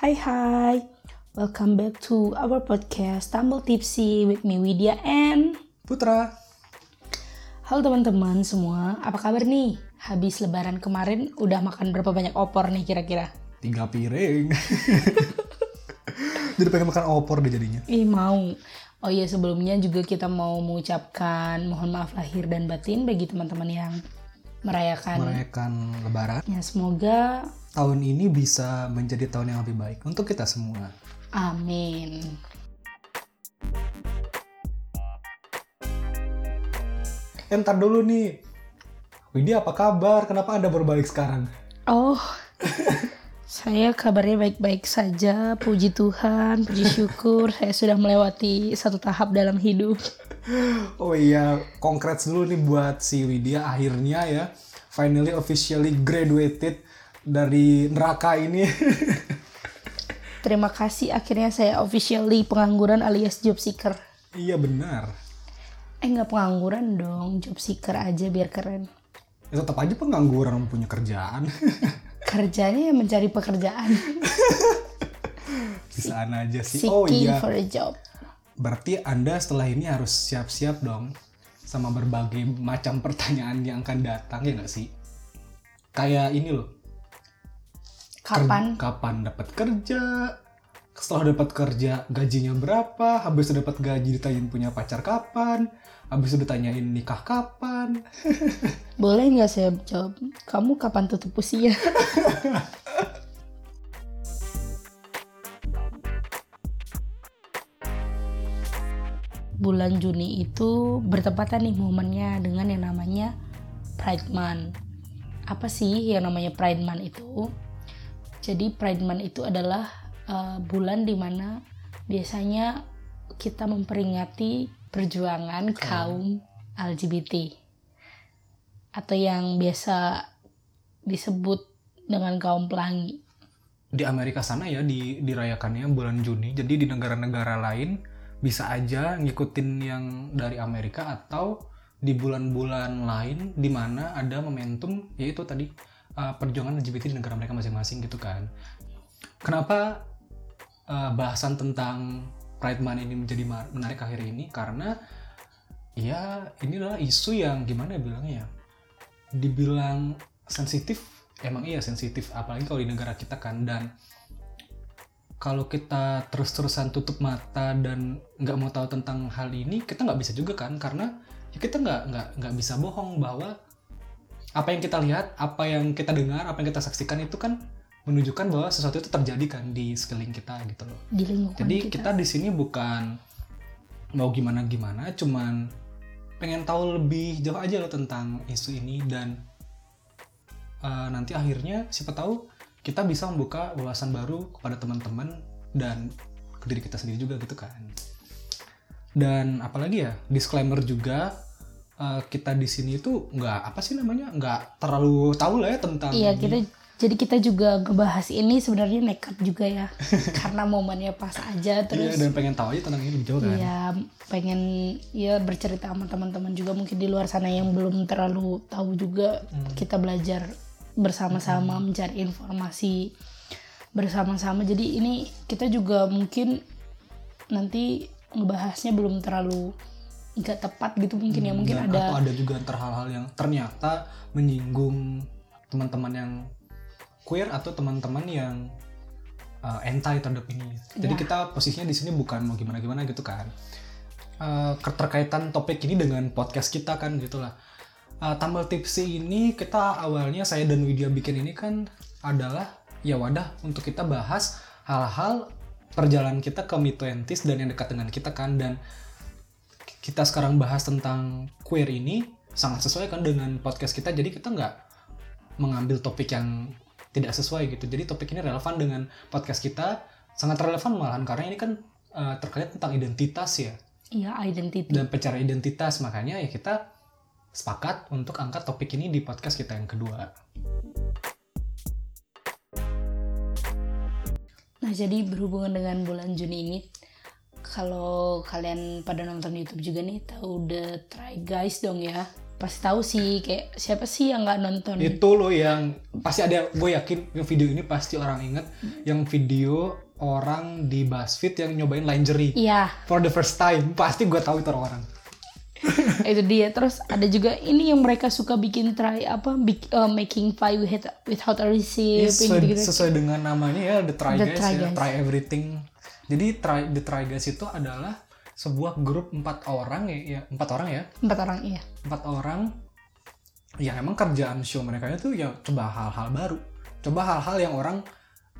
Hai hai, welcome back to our podcast Tumble Tipsy with me Widya and Putra. Halo teman-teman semua, apa kabar nih? Habis lebaran kemarin udah makan berapa banyak opor nih kira-kira? Tiga piring. Jadi pengen makan opor deh jadinya. Ih mau. Oh iya sebelumnya juga kita mau mengucapkan mohon maaf lahir dan batin bagi teman-teman yang merayakan. Merayakan lebaran. Ya semoga Tahun ini bisa menjadi tahun yang lebih baik untuk kita semua. amin. Entar dulu nih. Widya apa kabar? Kenapa Anda berbalik sekarang? Oh, saya kabarnya baik-baik saja. Puji Tuhan, puji syukur. saya sudah melewati satu tahap dalam hidup. Oh iya, congrats dulu nih buat si Widya akhirnya ya. Finally officially graduated dari neraka ini. Terima kasih akhirnya saya officially pengangguran alias job seeker. iya benar. Eh nggak pengangguran dong, job seeker aja biar keren. Ya, tetap aja pengangguran punya kerjaan. Kerjanya ya mencari pekerjaan. Bisaan aja sih. Seeking Oh iya. for a job. Berarti Anda setelah ini harus siap-siap dong sama berbagai macam pertanyaan yang akan datang ya nggak sih? Kayak ini loh. Ker- Kapan? kapan dapat kerja? Setelah dapat kerja gajinya berapa? Habis dapat gaji ditanyain punya pacar kapan? Habis itu ditanyain nikah kapan? Boleh nggak saya jawab? Kamu kapan tutup usia? Bulan Juni itu bertepatan nih momennya dengan yang namanya Pride Month. Apa sih yang namanya Pride Month itu? Jadi Pride Month itu adalah uh, bulan di mana biasanya kita memperingati perjuangan kaum LGBT atau yang biasa disebut dengan kaum pelangi. Di Amerika sana ya di dirayakannya bulan Juni. Jadi di negara-negara lain bisa aja ngikutin yang dari Amerika atau di bulan-bulan lain di mana ada momentum yaitu tadi uh, perjuangan LGBT di negara mereka masing-masing gitu kan. Kenapa uh, bahasan tentang Pride Month ini menjadi menarik akhir ini? Karena ya ini adalah isu yang gimana ya bilangnya ya? Dibilang sensitif, emang iya sensitif apalagi kalau di negara kita kan dan kalau kita terus-terusan tutup mata dan nggak mau tahu tentang hal ini kita nggak bisa juga kan karena ya kita nggak nggak nggak bisa bohong bahwa apa yang kita lihat apa yang kita dengar apa yang kita saksikan itu kan menunjukkan bahwa sesuatu itu terjadi kan di sekeliling kita gitu loh di lingkungan jadi kita. kita di sini bukan mau gimana gimana cuman pengen tahu lebih jauh aja loh tentang isu ini dan eh, nanti akhirnya siapa tahu kita bisa membuka wawasan baru kepada teman-teman dan ke diri kita sendiri juga gitu kan. Dan apalagi ya disclaimer juga eh, kita di sini itu nggak apa sih namanya nggak terlalu tahu lah ya tentang Iya ini. kita jadi kita juga ngebahas ini sebenarnya nekat juga ya karena momennya pas aja Iya, terus dan pengen tahu aja tentang ini lebih jauh kan. Iya, pengen ya bercerita sama teman-teman juga mungkin di luar sana yang belum terlalu tahu juga Hmm. kita belajar bersama-sama mencari informasi bersama-sama. Jadi ini kita juga mungkin nanti ngebahasnya belum terlalu nggak tepat gitu mungkin ya mungkin Dan ada atau ada juga ntar hal-hal yang ternyata menyinggung teman-teman yang queer atau teman-teman yang uh, anti terhadap ini. Jadi Ya. kita posisinya di sini bukan mau gimana-gimana gitu kan. Uh, keterkaitan topik ini dengan podcast kita kan gitulah. Uh, Tambal Tipsy ini kita awalnya saya dan Widya bikin ini kan adalah ya wadah untuk kita bahas hal-hal perjalanan kita ke mid 20s dan yang dekat dengan kita kan dan kita sekarang bahas tentang queer ini sangat sesuai kan dengan podcast kita jadi kita nggak mengambil topik yang tidak sesuai gitu. Jadi topik ini relevan dengan podcast kita sangat relevan malahan karena ini kan uh, terkait tentang identitas ya. Ya identity. dan pencarian identitas makanya ya kita sepakat untuk angkat topik ini di podcast kita yang kedua. Nah, jadi berhubungan dengan bulan Juni ini, kalau kalian pada nonton YouTube juga nih, tahu The Try Guys dong ya. pasti tahu sih kayak siapa sih yang nggak nonton? Itu loh yang pasti ada gue yakin yang video ini pasti orang inget yang video orang di BuzzFeed yang nyobain lingerie iya. For the first time. Pasti gue tahu itu orang-orang itu dia. Terus ada juga ini yang mereka suka bikin try apa? Uh, making pie with without a Iya, recipe sesuai, gitu sesuai dengan namanya ya The Try The Guys Try ya. Guys. Try Everything jadi try, The Try Guys itu adalah sebuah grup empat orang ya, ya empat orang ya? Empat orang iya. Empat orang yang emang kerjaan show mereka itu ya coba hal-hal baru. Coba hal-hal yang orang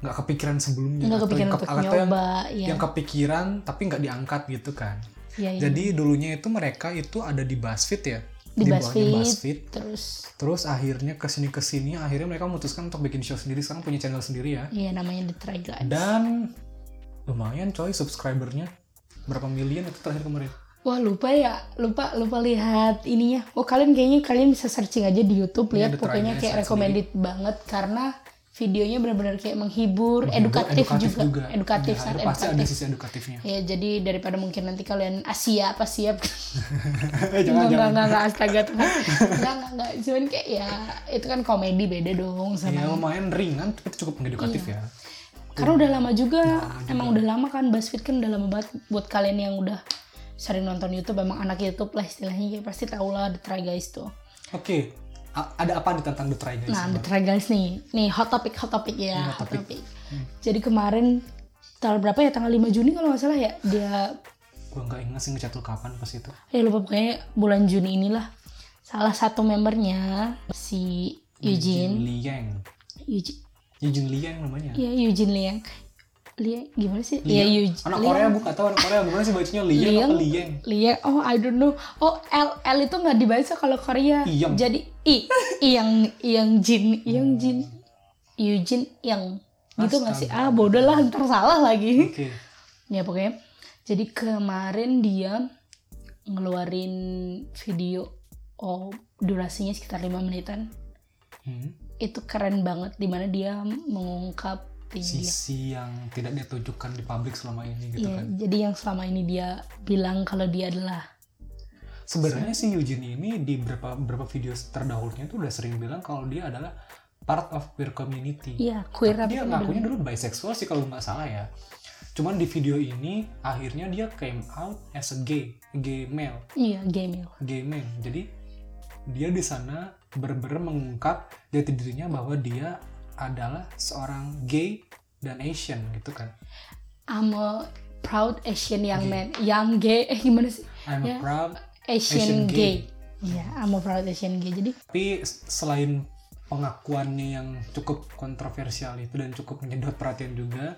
nggak kepikiran sebelumnya. Nggak atau kepikiran yang, untuk ke- atau yang, nyoba ya yang kepikiran tapi nggak diangkat gitu kan. Iya, iya. jadi dulunya itu mereka itu ada di BuzzFeed ya? Di bawahnya BuzzFeed. terus? Terus akhirnya ke sini ke sini akhirnya mereka memutuskan untuk bikin show sendiri. Sekarang punya channel sendiri ya? Iya namanya The Try Guys. Dan lumayan coy subscribernya berapa miliar itu terakhir kemarin Wah lupa ya, lupa lupa lihat ininya. Oh kalian kayaknya kalian bisa searching aja di YouTube Iya, lihat Try pokoknya kayak lihat recommended banget karena videonya benar-benar kayak menghibur, edukatif, juga. edukatif, Ya, sangat pasti ada edukatif. sisi edukatifnya Ya jadi daripada mungkin nanti kalian Asia apa siap Eh, jangan Enggak, jangan enggak, enggak, astaga Tuhan. Enggak, enggak, enggak. Cuman kayak ya, itu kan komedi beda dong sama. ya lumayan ringan tapi cukup edukatif Iya. ya Karena udah lama juga, emang udah lama kan BuzzFeed kan udah lama banget buat kalian yang udah sering nonton YouTube, emang anak YouTube lah istilahnya, ya pasti tau lah The Try Guys tuh. oke A- ada apa nih tentang The Try Guys? Nah, The Try Guys nih, nih hot topic, hot topic ya, hot hot topic. topic. Jadi kemarin tanggal berapa ya? Tanggal 5 Juni kalau nggak salah ya, dia gue nggak ingat sih ngecatul kapan pas itu. Ya lupa pokoknya bulan Juni inilah. Salah satu membernya si Eugene Liang Eugene Eugene Liang namanya Iya Eugene Liang. Liang gimana sih? Iya Eugene. anak Korea bukan tahu anak Korea gimana sih bacanya Liang Liang. apa Liang Liang. Oh I don't know. Oh L L itu nggak dibaca kalau Korea. Iyang. Jadi I yang yang Jin yang Jin Eugene yang gitu nggak sih? Ah bodoh lah ntar salah lagi. oke ya pokoknya. Jadi kemarin dia ngeluarin video oh durasinya sekitar lima menitan. Hmm. Itu keren banget di mana dia mengungkap dia sisi yang tidak dia tunjukkan di publik selama ini gitu Iya, kan. jadi yang selama ini dia bilang kalau dia adalah sebenarnya si Eugene ini di beberapa beberapa video terdahulunya tuh udah sering bilang kalau dia adalah part of queer community. Iya queer Tapi dia ngakunya dulu bisexual sih kalau nggak salah ya. Cuman di video ini akhirnya dia came out as a gay gay male. Iya gay male. Gay man jadi dia di sana bener-bener mengungkap jati dirinya bahwa dia adalah seorang gay dan Asian gitu kan I'm a proud Asian young Gay. man young gay eh gimana sih I'm a Ya. proud Asian Asian, gay. gay iya I'm a proud Asian gay jadi tapi selain pengakuannya yang cukup kontroversial itu dan cukup menyedot perhatian juga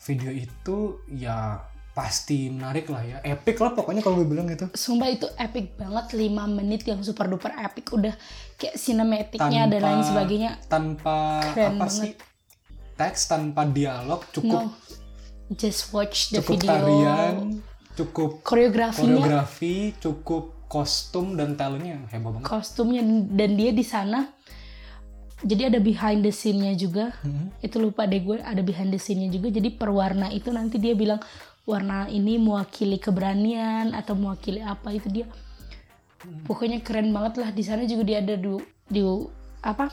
video itu ya pasti menarik lah ya. Epic lah pokoknya kalau gue bilang gitu. Sumpah itu epic banget 5 menit yang super duper epic udah kayak sinematiknya dan lain sebagainya. tanpa Keren apa banget. sih? Teks tanpa dialog cukup no. Just watch the cukup video. tarian cukup koreografinya koreografi cukup kostum dan talentnya heboh banget. Kostumnya dan dia di sana. Jadi ada behind the scene-nya juga. Hmm. itu lupa deh gue ada behind the scene-nya juga. Jadi per warna itu nanti dia bilang warna ini mewakili keberanian atau mewakili apa itu dia. Pokoknya keren banget lah di sana juga dia ada di, di apa?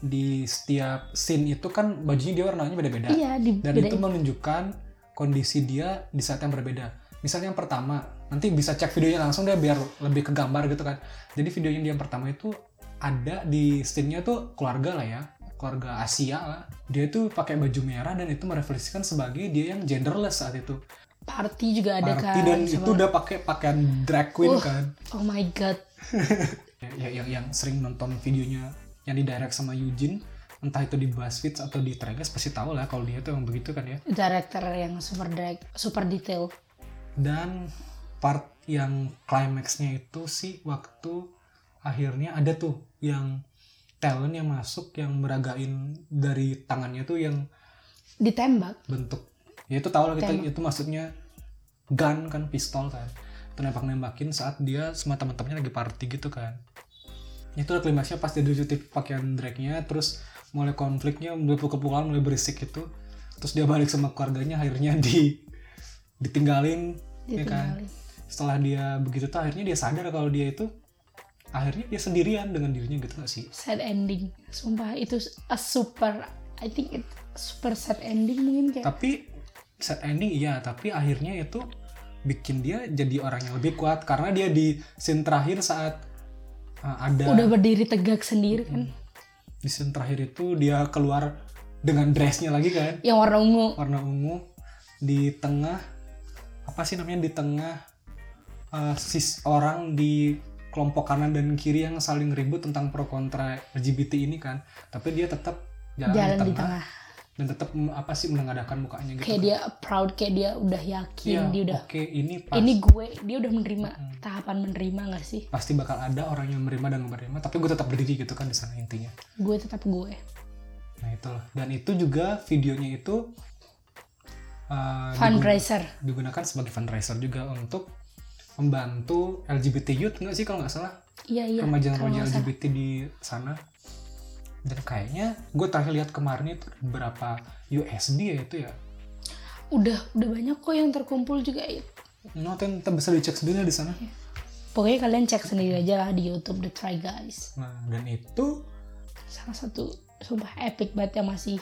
Di setiap scene itu kan bajunya dia warnanya beda-beda. Iya di dan beda- itu menunjukkan kondisi dia di saat yang berbeda. Misalnya yang pertama nanti bisa cek videonya langsung deh biar lebih ke gambar gitu kan. Jadi videonya dia yang pertama itu ada di scene-nya tuh keluarga lah ya keluarga Asia lah. Dia tuh pakai baju merah dan itu merefleksikan sebagai dia yang genderless saat itu party juga ada Party kan dan sama- itu udah pakai pakaian drag queen Uh. kan. oh my god. Ya, ya- yang yang sering nonton videonya yang di direct sama Eugene entah itu di BuzzFeed atau di Tragas pasti tahu lah kalau dia tuh emang begitu kan ya. Director yang super drag super detail. Dan part yang climaxnya itu sih waktu akhirnya ada tuh yang talent yang masuk yang meragain dari tangannya tuh yang ditembak. bentuk ya itu tahu lah kita Tembak. itu maksudnya gun kan pistol kan. Itu nembak nembakin saat dia sama teman-temannya lagi party gitu kan. Itu udah klimaksnya pas dia dicuti pakaian dragnya terus mulai konfliknya mulai pukul-pukulan mulai berisik gitu. Terus dia balik sama keluarganya akhirnya di ditinggalin ya kan. Ditinggalin. Setelah dia begitu tuh akhirnya dia sadar kalau dia itu akhirnya dia sendirian dengan dirinya gitu gak sih? Sad ending. Sumpah itu a super I think it super sad ending mungkin kayak. Tapi sad ending iya. Tapi akhirnya itu bikin dia jadi orang yang lebih kuat. Karena dia di scene terakhir saat uh, ada udah berdiri tegak sendiri kan? Di scene terakhir itu dia keluar dengan dressnya lagi kan? Yang warna ungu. Warna ungu. Di tengah apa sih namanya? Di tengah uh, sis orang di kelompok kanan dan kiri yang saling ribut tentang pro kontra LGBT ini kan? Tapi dia tetap jalan, jalan di, di tengah, tengah dan tetap apa sih menengadahkan mukanya gitu kayak dia proud kayak dia udah yakin Iya, dia udah oke ini pas. ini gue dia udah menerima tahapan menerima gak sih? Pasti bakal ada orang yang menerima dan nggak menerima tapi gue tetap berdiri gitu kan di sana intinya. Gue tetap gue. Nah itulah. Dan itu juga videonya itu uh, fundraiser. digunakan sebagai fundraiser juga untuk membantu LGBT youth nggak sih kalau nggak salah? Iya iya remaja kalau remaja nggak salah. LGBT di sana dan kayaknya gue terakhir lihat kemarin itu berapa USD ya itu ya? Udah udah banyak kok yang terkumpul juga no ten ten bisa dicek sendiri di sana. Pokoknya kalian cek sendiri aja lah di YouTube The Try Guys. Nah dan itu salah satu sumpah epic banget yang masih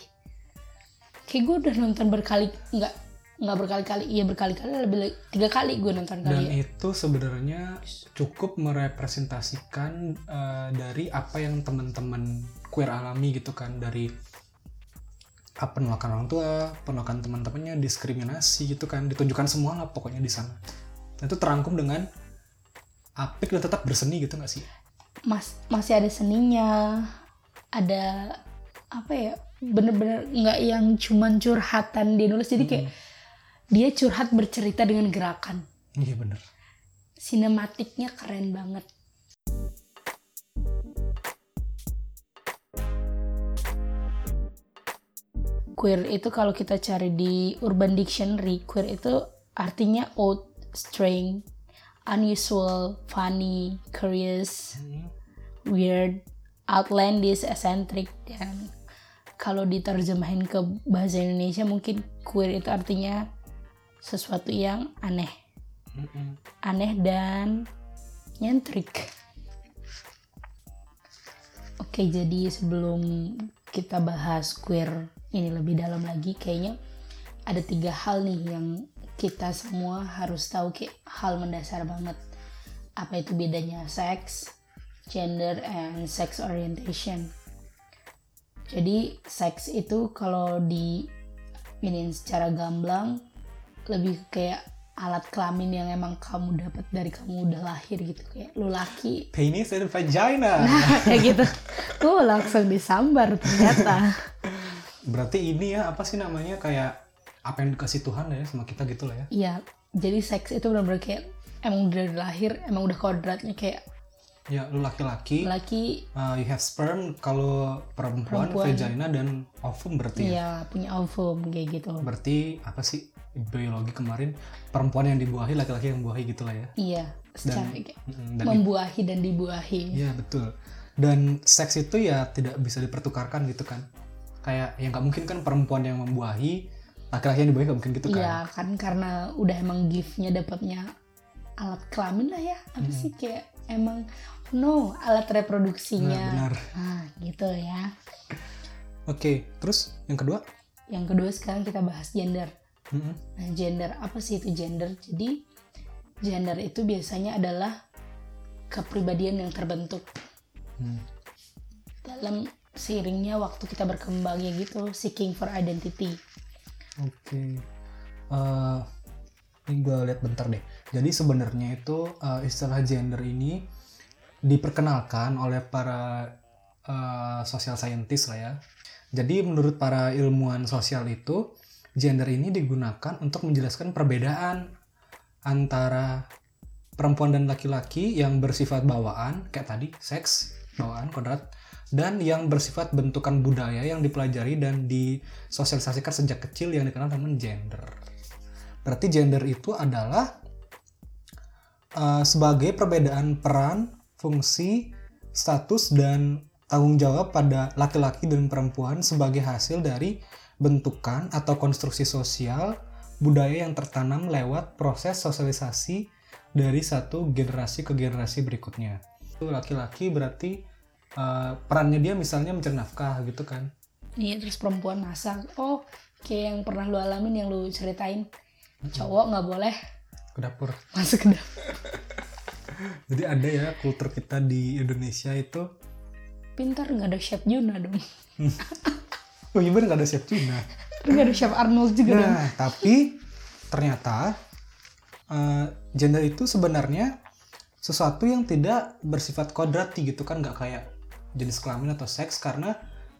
kayak gue udah nonton berkali nggak nggak berkali-kali iya berkali-kali lebih le- tiga kali gue nonton dan kali ya. itu sebenarnya cukup merepresentasikan eh, dari apa yang teman-teman queer alami gitu kan dari apa penolakan orang tua, penolakan teman-temannya, diskriminasi gitu kan, ditunjukkan semua lah pokoknya di sana. Dan itu terangkum dengan apik dan tetap berseni gitu nggak sih? mas masih ada seninya ada apa ya bener-bener nggak yang cuman curhatan dia nulis jadi kayak dia curhat bercerita dengan gerakan. Iya bener. sinematiknya keren banget. Queer itu kalau kita cari di Urban Dictionary queer itu artinya odd, strange, unusual, funny, curious, weird, outlandish, eccentric dan kalau diterjemahin ke bahasa Indonesia mungkin queer itu artinya sesuatu yang aneh Mm-mm. aneh dan nyentrik. Oke, jadi sebelum kita bahas queer ini lebih dalam lagi, kayaknya ada tiga hal nih yang kita semua harus tahu kayak hal mendasar banget. Apa itu bedanya seks, gender, and sex orientation. Jadi seks itu kalau di ini secara gamblang lebih kayak alat kelamin yang emang kamu dapat dari kamu udah lahir gitu kayak lu laki Penis and vagina. kayak gitu tuh langsung disambar ternyata Berarti ini ya apa sih namanya kayak apa yang dikasih Tuhan ya sama kita gitu lah ya. iya jadi seks itu benar-benar kayak emang dari lahir emang udah kodratnya kayak Ya lu laki-laki, laki uh, you have sperm. Kalau perempuan, Perempuan. vagina dan ovum berarti ya. iya punya ovum kayak gitu Berarti apa sih biologi kemarin perempuan yang dibuahi, laki-laki yang membuahi gitu lah ya. iya secara Dan- Dan membuahi dan dibuahi Iya betul. Dan seks itu ya tidak bisa dipertukarkan gitu kan. Kayak ya nggak mungkin kan perempuan yang membuahi, laki-laki yang dibuahi nggak mungkin gitu kan. iya kan karena udah emang giftnya dapatnya alat kelamin lah ya apa Hmm. sih kayak emang no alat Nah, reproduksinya benar. nah gitu ya Oke, terus yang kedua? yang kedua sekarang kita bahas gender Mm-mm. Nah, gender apa sih itu gender? Jadi gender itu biasanya adalah kepribadian yang terbentuk Hmm. dalam seiringnya waktu kita berkembang ya gitu, seeking for identity. Oke. Eh, ini gue lihat bentar deh. Jadi sebenarnya itu eh, istilah gender ini diperkenalkan oleh para eh, social scientist lah ya. Jadi menurut para ilmuwan sosial itu gender ini digunakan untuk menjelaskan perbedaan antara perempuan dan laki-laki yang bersifat bawaan kayak tadi seks bawaan kodrat dan yang bersifat bentukan budaya yang dipelajari dan disosialisasikan sejak kecil yang dikenal dengan gender. Berarti gender itu adalah uh, sebagai perbedaan peran, fungsi, status dan tanggung jawab pada laki-laki dan perempuan sebagai hasil dari bentukan atau konstruksi sosial budaya yang tertanam lewat proses sosialisasi dari satu generasi ke generasi berikutnya. laki-laki berarti uh, perannya dia misalnya mencari nafkah gitu kan Iya terus perempuan masak. Oh kayak yang pernah lu alamin yang lu ceritain. Cowok nggak boleh ke dapur masuk ke dapur. jadi ada ya kultur kita di Indonesia itu Pintar nggak ada chef Juna dong. oh iya bener nggak ada chef Cina. Nggak ada chef Arnold juga dong. nah tapi ternyata uh, gender itu sebenarnya sesuatu yang tidak bersifat kodrati gitu kan. Nggak kayak jenis kelamin atau seks karena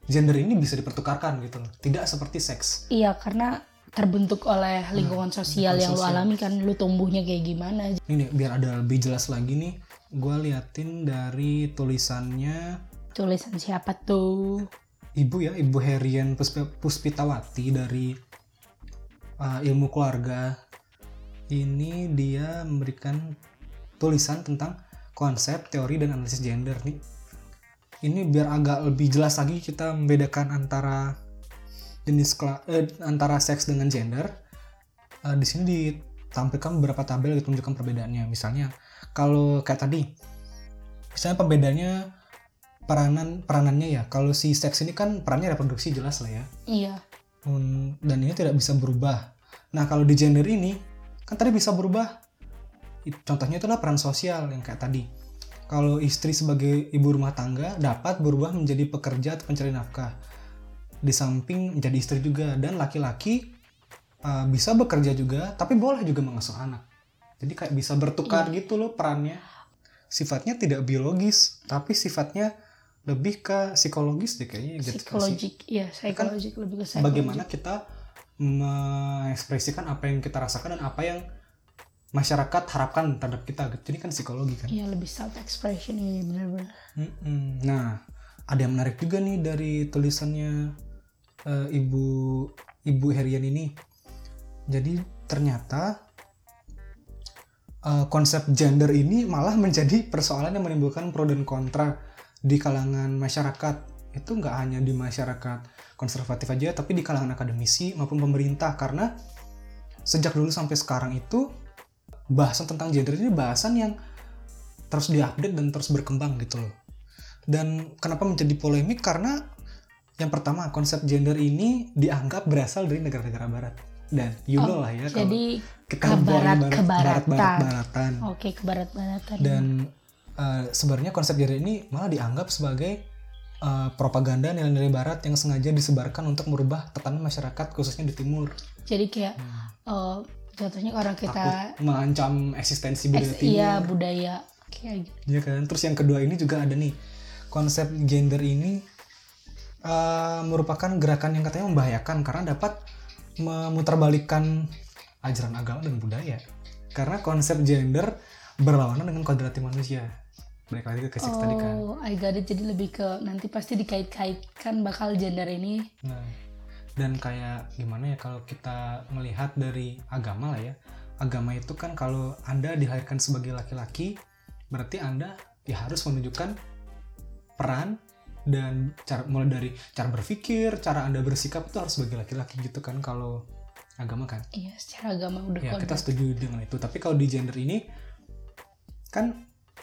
gender ini bisa dipertukarkan gitu loh. Tidak seperti seks. Iya karena terbentuk oleh lingkungan sosial lingkungan yang lu sosial. alami kan. Lu tumbuhnya kayak gimana? Ini nih, biar ada lebih jelas lagi nih. Gue liatin dari tulisannya. Tulisan siapa tuh ibu ya ibu Herian Pusp- Puspitawati dari uh, ilmu keluarga. Ini dia memberikan tulisan tentang konsep teori dan analisis gender nih. Ini biar agak lebih jelas lagi kita membedakan antara jenis eh, antara seks dengan gender. Eh, di sini ditampilkan beberapa tabel gitu menunjukkan perbedaannya. Misalnya kalau kayak tadi misalnya pembedanya peranan peranannya ya. Kalau si seks ini kan perannya reproduksi jelas lah ya. Iya. Hmm, dan ini tidak bisa berubah. Nah kalau di gender ini kan tadi bisa berubah. Contohnya itulah peran sosial yang kayak tadi. Kalau istri sebagai ibu rumah tangga dapat berubah menjadi pekerja atau pencari nafkah. Di samping menjadi istri juga. Dan laki-laki uh, bisa bekerja juga tapi boleh juga mengasuh anak. Jadi kayak bisa bertukar gitu loh perannya. Sifatnya tidak biologis tapi sifatnya lebih ke psikologis deh kayaknya gitu kan psikologik iya psikologik lebih ke psikologik. bagaimana kita mengekspresikan apa yang kita rasakan dan apa yang masyarakat harapkan terhadap kita jadi kan psikologi kan? Iya lebih self expression iya benar-benar Mm-mm. nah ada yang menarik juga nih dari tulisannya eh, ibu ibu Herian ini. Jadi ternyata eh, konsep gender ini malah menjadi persoalan yang menimbulkan pro dan kontra di kalangan masyarakat itu nggak hanya di masyarakat konservatif aja tapi di kalangan akademisi maupun pemerintah. Karena sejak dulu sampai sekarang itu bahasan tentang gender ini bahasan yang terus diupdate dan terus berkembang gitu loh. Dan kenapa menjadi polemik? Karena yang pertama konsep gender ini dianggap berasal dari negara-negara barat. Dan you know Oh, lah ya kalau jadi kita ke barat- barat, ke baratan. barat, baratan. Oke ke barat-baratan dan eh, sebenarnya konsep gender ini malah dianggap sebagai eh, propaganda nilai-nilai barat yang sengaja disebarkan untuk merubah tatanan masyarakat khususnya di timur jadi kayak Hmm. eh, jatuhnya orang kita takut mengancam eksistensi budaya eks- timur iya budaya kayak gitu Iya kan. Terus yang kedua ini juga ada nih konsep gender ini eh, merupakan gerakan yang katanya membahayakan karena dapat memutarbalikkan ajaran agama dan budaya. Karena konsep gender berlawanan dengan kodrati manusia. Balik lagi ke seks tadi kan. oh I got it jadi lebih ke nanti pasti dikait-kaitkan bakal gender ini Nah, dan kayak gimana ya kalau kita melihat dari agama lah ya. Agama itu kan kalau Anda dilahirkan sebagai laki-laki, berarti Anda ya harus menunjukkan peran dan cara mulai dari cara berpikir, cara Anda bersikap itu harus sebagai laki-laki gitu kan kalau agama kan. iya secara agama udah Ya, kodrat. kita setuju dengan itu. Tapi kalau di gender ini kan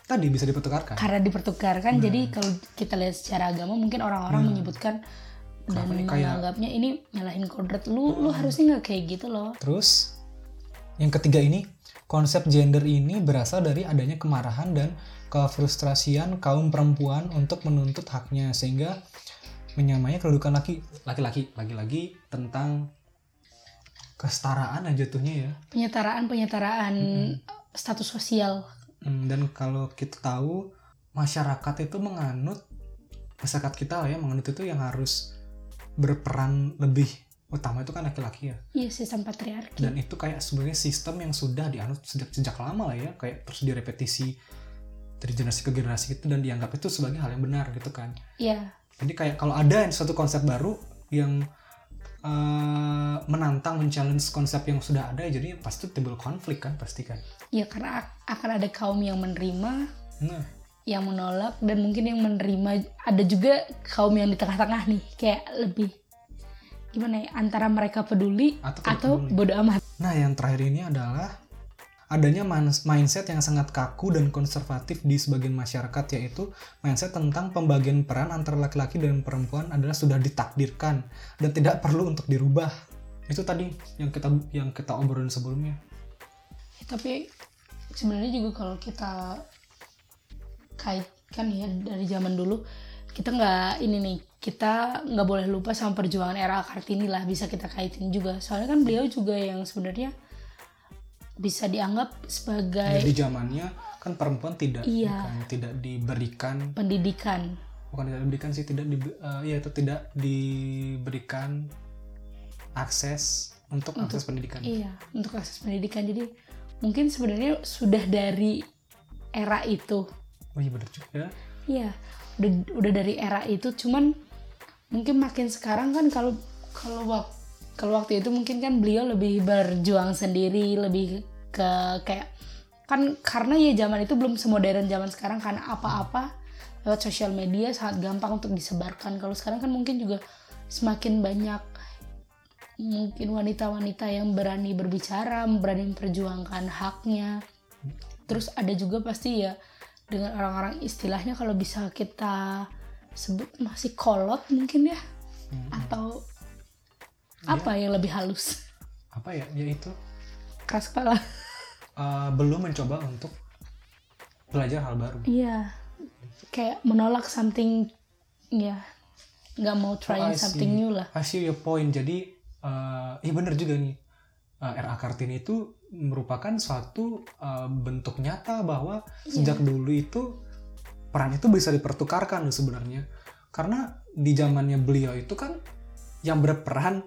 tadi bisa dipertukarkan. karena dipertukarkan Nah. jadi kalau kita lihat secara agama mungkin orang-orang Nah. menyebutkan dan kayak- menganggapnya ini nyalahin kodrat lu lu harusnya nggak kayak gitu loh Terus yang ketiga ini konsep gender ini berasal dari adanya kemarahan dan kefrustrasian kaum perempuan untuk menuntut haknya sehingga menyamai kedudukan laki laki-laki lagi-lagi tentang kesetaraan aja jatuhnya ya penyetaraan penyetaraan status sosial Hmm, dan kalau kita tahu masyarakat itu menganut masyarakat kita lah ya menganut itu yang harus berperan lebih utama itu kan laki-laki ya. Iya sistem patriarki. Dan itu kayak sebenarnya sistem yang sudah dianut sejak sejak lama lah ya kayak terus direpetisi dari generasi ke generasi itu dan dianggap itu sebagai hal yang benar gitu kan. Iya. Jadi kayak kalau ada suatu konsep baru yang eh, menantang men-challenge konsep yang sudah ada jadi pasti timbul konflik kan pasti kan iya karena ak- akan ada kaum yang menerima nah yang menolak dan mungkin yang menerima ada juga kaum yang di tengah-tengah nih kayak lebih gimana ya antara mereka peduli Atau atau peduli. bodoh amat nah yang terakhir ini adalah adanya mindset yang sangat kaku dan konservatif di sebagian masyarakat yaitu mindset tentang pembagian peran antara laki-laki dan perempuan adalah sudah ditakdirkan dan tidak perlu untuk dirubah. Itu tadi yang kita yang kita obrolin sebelumnya. Ya, tapi sebenarnya juga kalau kita kaitkan ya dari zaman dulu kita nggak ini nih kita nggak boleh lupa sama perjuangan era Kartini lah bisa kita kaitin juga soalnya kan beliau juga yang sebenarnya bisa dianggap sebagai Di zamannya kan perempuan tidak Iya. bukan, tidak diberikan pendidikan bukan tidak diberikan sih tidak di eh, iya itu tidak diberikan akses untuk, akses pendidikan. iya untuk akses pendidikan jadi mungkin sebenarnya sudah dari era itu Oh iya benar juga. Iya, udah udah dari era itu cuman mungkin makin sekarang kan kalau kalau wak- kalau waktu itu mungkin kan beliau lebih berjuang sendiri, lebih ke kayak kan karena ya zaman itu belum semodern zaman sekarang karena apa-apa lewat sosial media sangat gampang untuk disebarkan. Kalau sekarang kan mungkin juga semakin banyak mungkin wanita-wanita yang berani berbicara, berani memperjuangkan haknya. Terus ada juga pasti ya dengan orang-orang istilahnya kalau bisa kita sebut masih kolot mungkin ya. Atau apa yang lebih halus? Apa ya? Yaitu keras kepala. Eh, belum mencoba untuk belajar hal baru. iya. Kayak menolak something ya. Nggak mau I trying something new lah. I see your point. Jadi eh iya benar juga nih. Eh, RA Kartini itu merupakan suatu eh, bentuk nyata bahwa sejak dulu itu peran itu bisa dipertukarkan loh sebenarnya. Karena di zamannya beliau itu kan yang berperan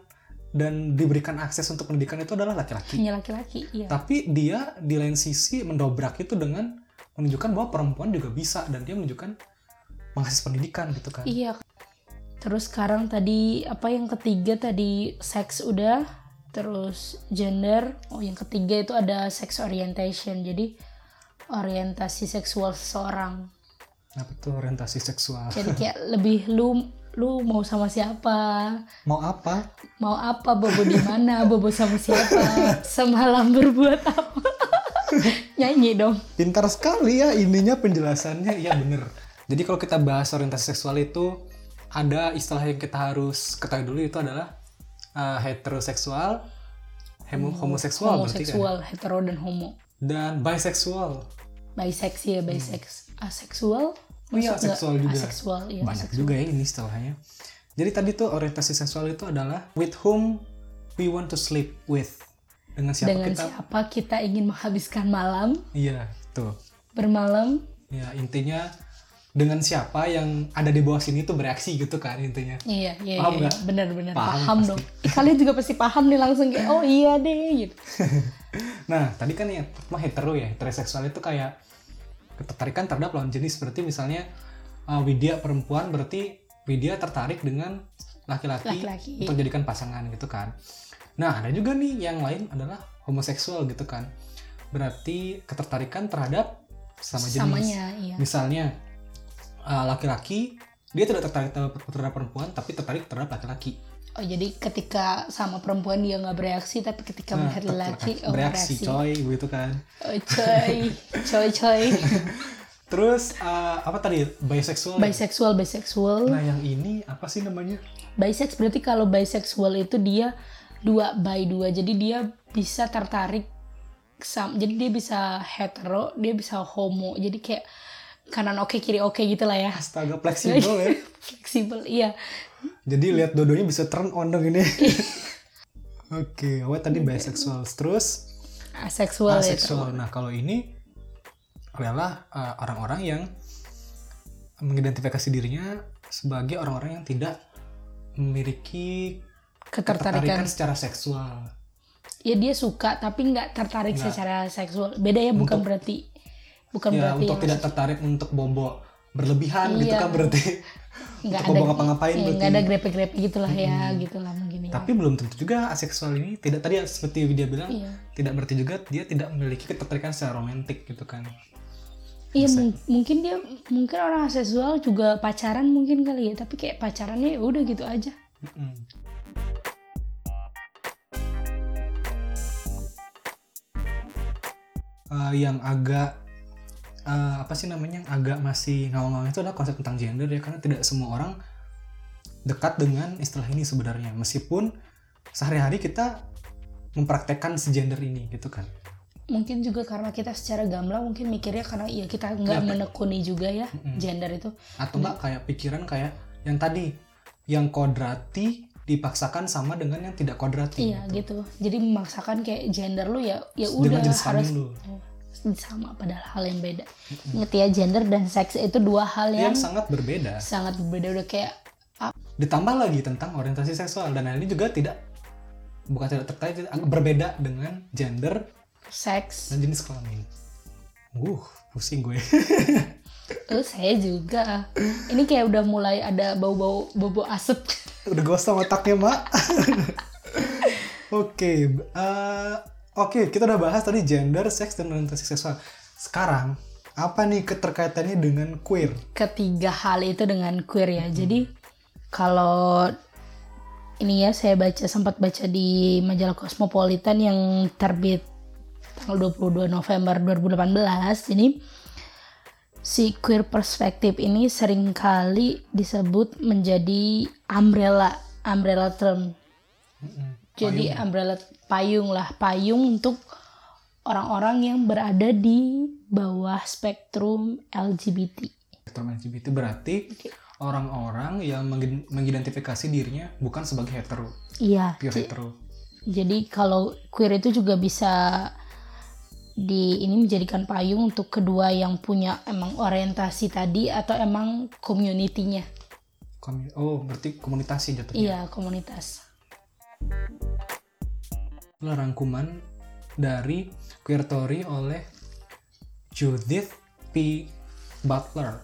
dan diberikan akses untuk pendidikan itu adalah laki-laki. hanya laki-laki iya Tapi dia di lain sisi mendobrak itu dengan menunjukkan bahwa perempuan juga bisa dan dia menunjukkan mengakses pendidikan gitu kan. iya terus sekarang tadi apa yang ketiga tadi seks udah terus gender oh yang ketiga itu ada sex orientation jadi orientasi seksual seseorang Apa tuh orientasi seksual? jadi kayak lebih lu lu mau sama siapa Mau apa? mau apa bobo di mana bobo sama siapa semalam berbuat apa nyanyi dong Pintar sekali ya ininya penjelasannya. Iya bener. Jadi kalau kita bahas orientasi seksual itu ada istilah yang kita harus ketahui dulu itu adalah uh, heteroseksual, hemo- homoseksual berarti kan? homoseksual hetero dan homo dan bisexual. bisex ya bisex aseksual Oh iya, aseksual juga. aseksual iya Banyak juga ya ini istilahnya. Jadi tadi tuh orientasi seksual itu adalah with whom we want to sleep with. Dengan siapa dengan kita? siapa kita ingin menghabiskan malam Iya, tuh. bermalam Ya, intinya dengan siapa yang ada di bawah sini tuh bereaksi gitu kan intinya. iya iya Paham iya, nggak? benar-benar Paham paham, pasti. dong Ih, kalian juga pasti paham nih langsung kayak oh iya deh gitu Nah, tadi kan ya mah hetero ya, heteroseksual itu kayak ketertarikan terhadap lawan jenis seperti misalnya uh, Widya perempuan berarti Widya tertarik dengan laki-laki Laki-laki. untuk jadikan pasangan gitu kan. Nah, ada juga nih yang lain adalah homoseksual gitu kan. Berarti ketertarikan terhadap sama jenis. samanya iya Misalnya uh, laki-laki dia tidak tertarik terhadap perempuan tapi tertarik terhadap laki-laki. oh jadi ketika sama perempuan dia nggak bereaksi tapi ketika Nah, melihat lelaki ter- oh bereaksi bereaksi coy gitu kan. oh coy coy coy Terus uh, apa tadi bisexual? bisexual bisexual Nah yang ini apa sih namanya? bisex berarti kalau bisexual itu dia dua by dua jadi dia bisa tertarik sam jadi dia bisa hetero dia bisa homo jadi kayak kanan oke kiri oke gitu lah ya Astaga fleksibel ya. fleksibel iya Jadi lihat dodonya bisa turn on dong ini. Oke, awet tadi bisexual. Terus aseksual ya asexual. Nah kalau ini adalah uh, orang-orang yang mengidentifikasi dirinya sebagai orang-orang yang tidak memiliki ketertarikan ketertarikan secara seksual. ya dia suka tapi nggak tertarik Nggak. secara seksual beda ya bukan berarti bukan ya berarti untuk yang tidak tertarik untuk bobo berlebihan gitu Iya. kan berarti nggak ada bobo ngapa-ngapain ya, berarti nggak ada grepe-grepe gitulah ya gitulah mungkin ya. tapi belum tentu juga aseksual ini tidak tadi seperti dia bilang Iya. tidak berarti juga dia tidak memiliki ketertarikan secara romantik gitu kan Iya mung- mungkin dia mungkin orang aseksual juga pacaran mungkin kali ya tapi kayak pacarannya ya udah gitu aja Mm-mm. uh, yang agak uh, apa sih namanya yang agak masih ngawang-ngawang itu adalah konsep tentang gender ya karena tidak semua orang dekat dengan istilah ini sebenarnya. Meskipun sehari-hari kita mempraktekkan si gender ini gitu kan. Mungkin juga karena kita secara gamblang mungkin mikirnya karena ya kita nggak Ya, menekuni juga ya Mm-mm. gender itu. Atau enggak kayak pikiran kayak yang tadi yang kodrati dipaksakan sama dengan yang tidak kodrati iya gitu. jadi memaksakan kayak gender lu ya ya udah harus lu. Sama padahal hal yang beda. Inget ya gender dan seks itu dua hal yang yang sangat berbeda. sangat berbeda. Udah kayak ditambah lagi tentang orientasi seksual dan hal ini juga tidak bukan tidak terkait berbeda dengan gender seks. dan jenis kelamin. Uh, pusing gue. Eh, saya juga. Ini kayak udah mulai ada bau-bau bau asap. Udah gosong otaknya, Mak. Oke, eh, oke, kita udah bahas tadi gender, seks dan orientasi seksual. Sekarang apa nih keterkaitannya dengan queer? ketiga hal itu dengan queer ya. Jadi kalau ini ya saya baca sempat baca di majalah Cosmopolitan yang terbit tanggal 22 November 2018 ini si queer perspektif ini sering kali disebut menjadi umbrella umbrella term. Jadi umbrella payung lah, payung untuk orang-orang yang berada di bawah spektrum LGBT. Spektrum LGBT berarti orang-orang yang mengid- mengidentifikasi dirinya bukan sebagai hetero, Iya. pure hetero. Jadi kalau queer itu juga bisa di ini menjadikan payung untuk kedua yang punya emang orientasi tadi atau emang community-nya. Oh, berarti komunitas jatuhnya. Iya, komunitas. Adalah rangkuman dari Queer Theory oleh Judith P. Butler.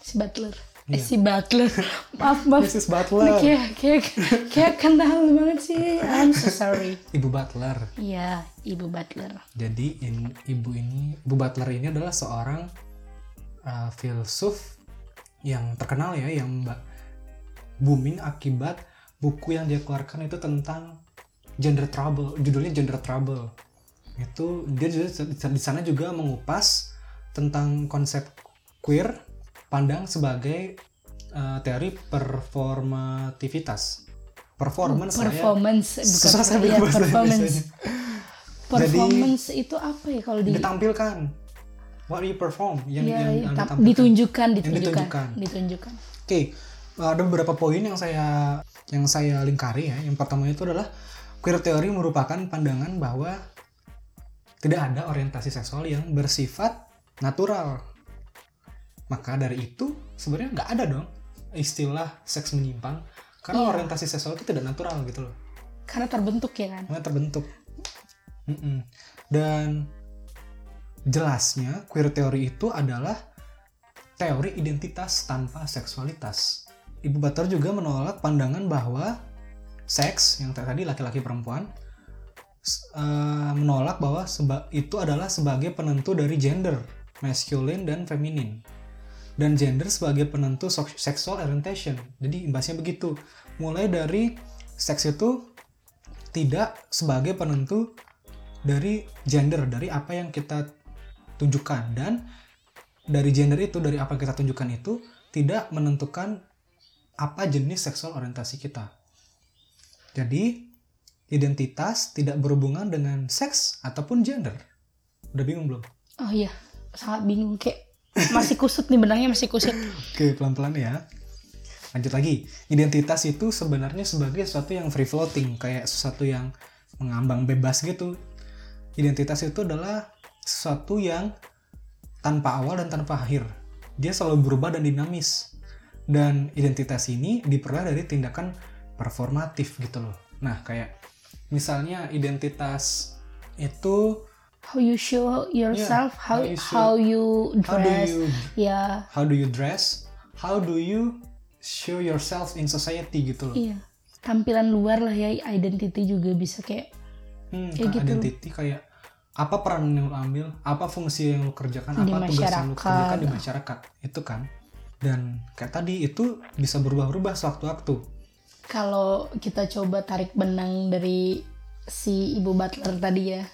Si Butler. Iya. Eh, si Butler. maaf, maaf. Mrs. Butler. kayak, kayak, kayak kental banget sih. I'm so sorry. Ibu Butler. Iya, Ibu Butler. Jadi in- ibu ini, Ibu Butler ini adalah seorang uh, filsuf yang terkenal ya, yang booming akibat buku yang dia keluarkan itu tentang gender trouble. Judulnya Gender Trouble. Itu dia juga di sana juga mengupas tentang konsep queer pandang sebagai uh, teori performativitas. Performance lah ya. Performance, bukan Susah saya bilang bahasa performance. Performance itu apa ya kalau di ditampilkan what you perform yang Iya, yang, ditunjukkan, Yang ditunjukkan, ditunjukkan. ditunjukkan. Oke, ada beberapa poin yang saya yang saya lingkari ya. Yang pertama itu adalah queer theory merupakan pandangan bahwa tidak ada orientasi seksual yang bersifat natural. Maka dari itu sebenarnya nggak ada dong istilah seks menyimpang karena Iya. orientasi seksual itu tidak natural gitu loh. Karena terbentuk ya kan. Karena terbentuk. Mm-mm. Dan jelasnya queer teori itu adalah teori identitas tanpa seksualitas. Ibu Butler juga menolak pandangan bahwa seks yang tadi laki-laki perempuan eh, menolak bahwa seba- itu adalah sebagai penentu dari gender masculine dan feminin dan gender sebagai penentu sexual orientation. Jadi imbasnya begitu. Mulai dari seks itu tidak sebagai penentu dari gender dari apa yang kita tunjukkan dan dari gender itu dari apa yang kita tunjukkan itu tidak menentukan apa jenis seksual orientasi kita. Jadi identitas tidak berhubungan dengan seks ataupun gender. Udah bingung belum? Oh iya, sangat bingung kayak masih kusut nih benangnya masih kusut. Oke, pelan-pelan ya. Lanjut lagi. Identitas itu sebenarnya sebagai sesuatu yang free floating, kayak sesuatu yang mengambang bebas gitu. Identitas itu adalah sesuatu yang tanpa awal dan tanpa akhir. Dia selalu berubah dan dinamis. Dan identitas ini diperoleh dari tindakan performatif gitu loh. Nah, kayak misalnya identitas itu How you show yourself, Yeah, how how you show- how you how do dress, you ya how do you dress? How do you show yourself in society gitu loh. iya tampilan luar lah ya identity juga bisa kayak Hmm, Kayak gitu. identity kayak apa peran yang lo ambil, apa fungsi yang lo kerjakan, Di apa tugas yang lo kerjakan di masyarakat, itu kan. Dan kayak tadi itu bisa berubah-ubah sewaktu-waktu. kalau kita coba tarik benang dari si ibu butler tadi ya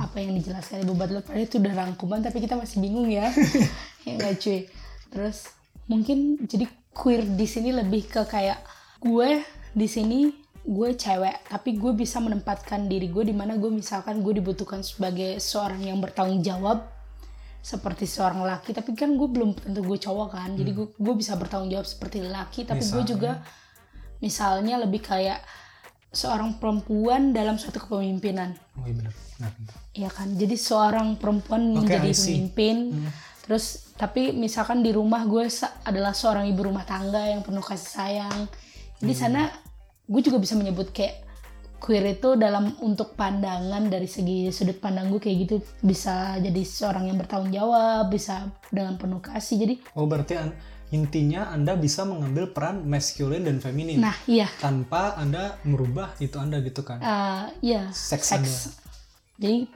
apa yang dijelaskan ibu Butler tadi itu udah rangkuman tapi kita masih bingung ya. Ya nggak cuy. Terus mungkin jadi queer di sini lebih ke kayak gue di sini gue cewek tapi gue bisa menempatkan diri gue di mana gue misalkan gue dibutuhkan sebagai seorang yang bertanggung jawab seperti seorang laki tapi kan gue belum tentu gue cowok kan. Jadi gue gue bisa bertanggung jawab seperti laki tapi gue juga misalnya lebih kayak seorang perempuan dalam suatu kepemimpinan. Oh iya benar. Benar, benar. ya kan? Jadi seorang perempuan Oke, menjadi pemimpin terus tapi misalkan di rumah gue adalah seorang ibu rumah tangga yang penuh kasih sayang. Di Hmm. sana gue juga bisa menyebut kayak queer itu dalam untuk pandangan dari segi sudut pandang gue kayak gitu bisa jadi seorang yang bertanggung jawab bisa dengan penuh kasih. Jadi oh berarti an- intinya anda bisa mengambil peran masculine dan feminin nah iya. tanpa anda merubah itu anda gitu kan? Eh, iya Seks seks. Jadi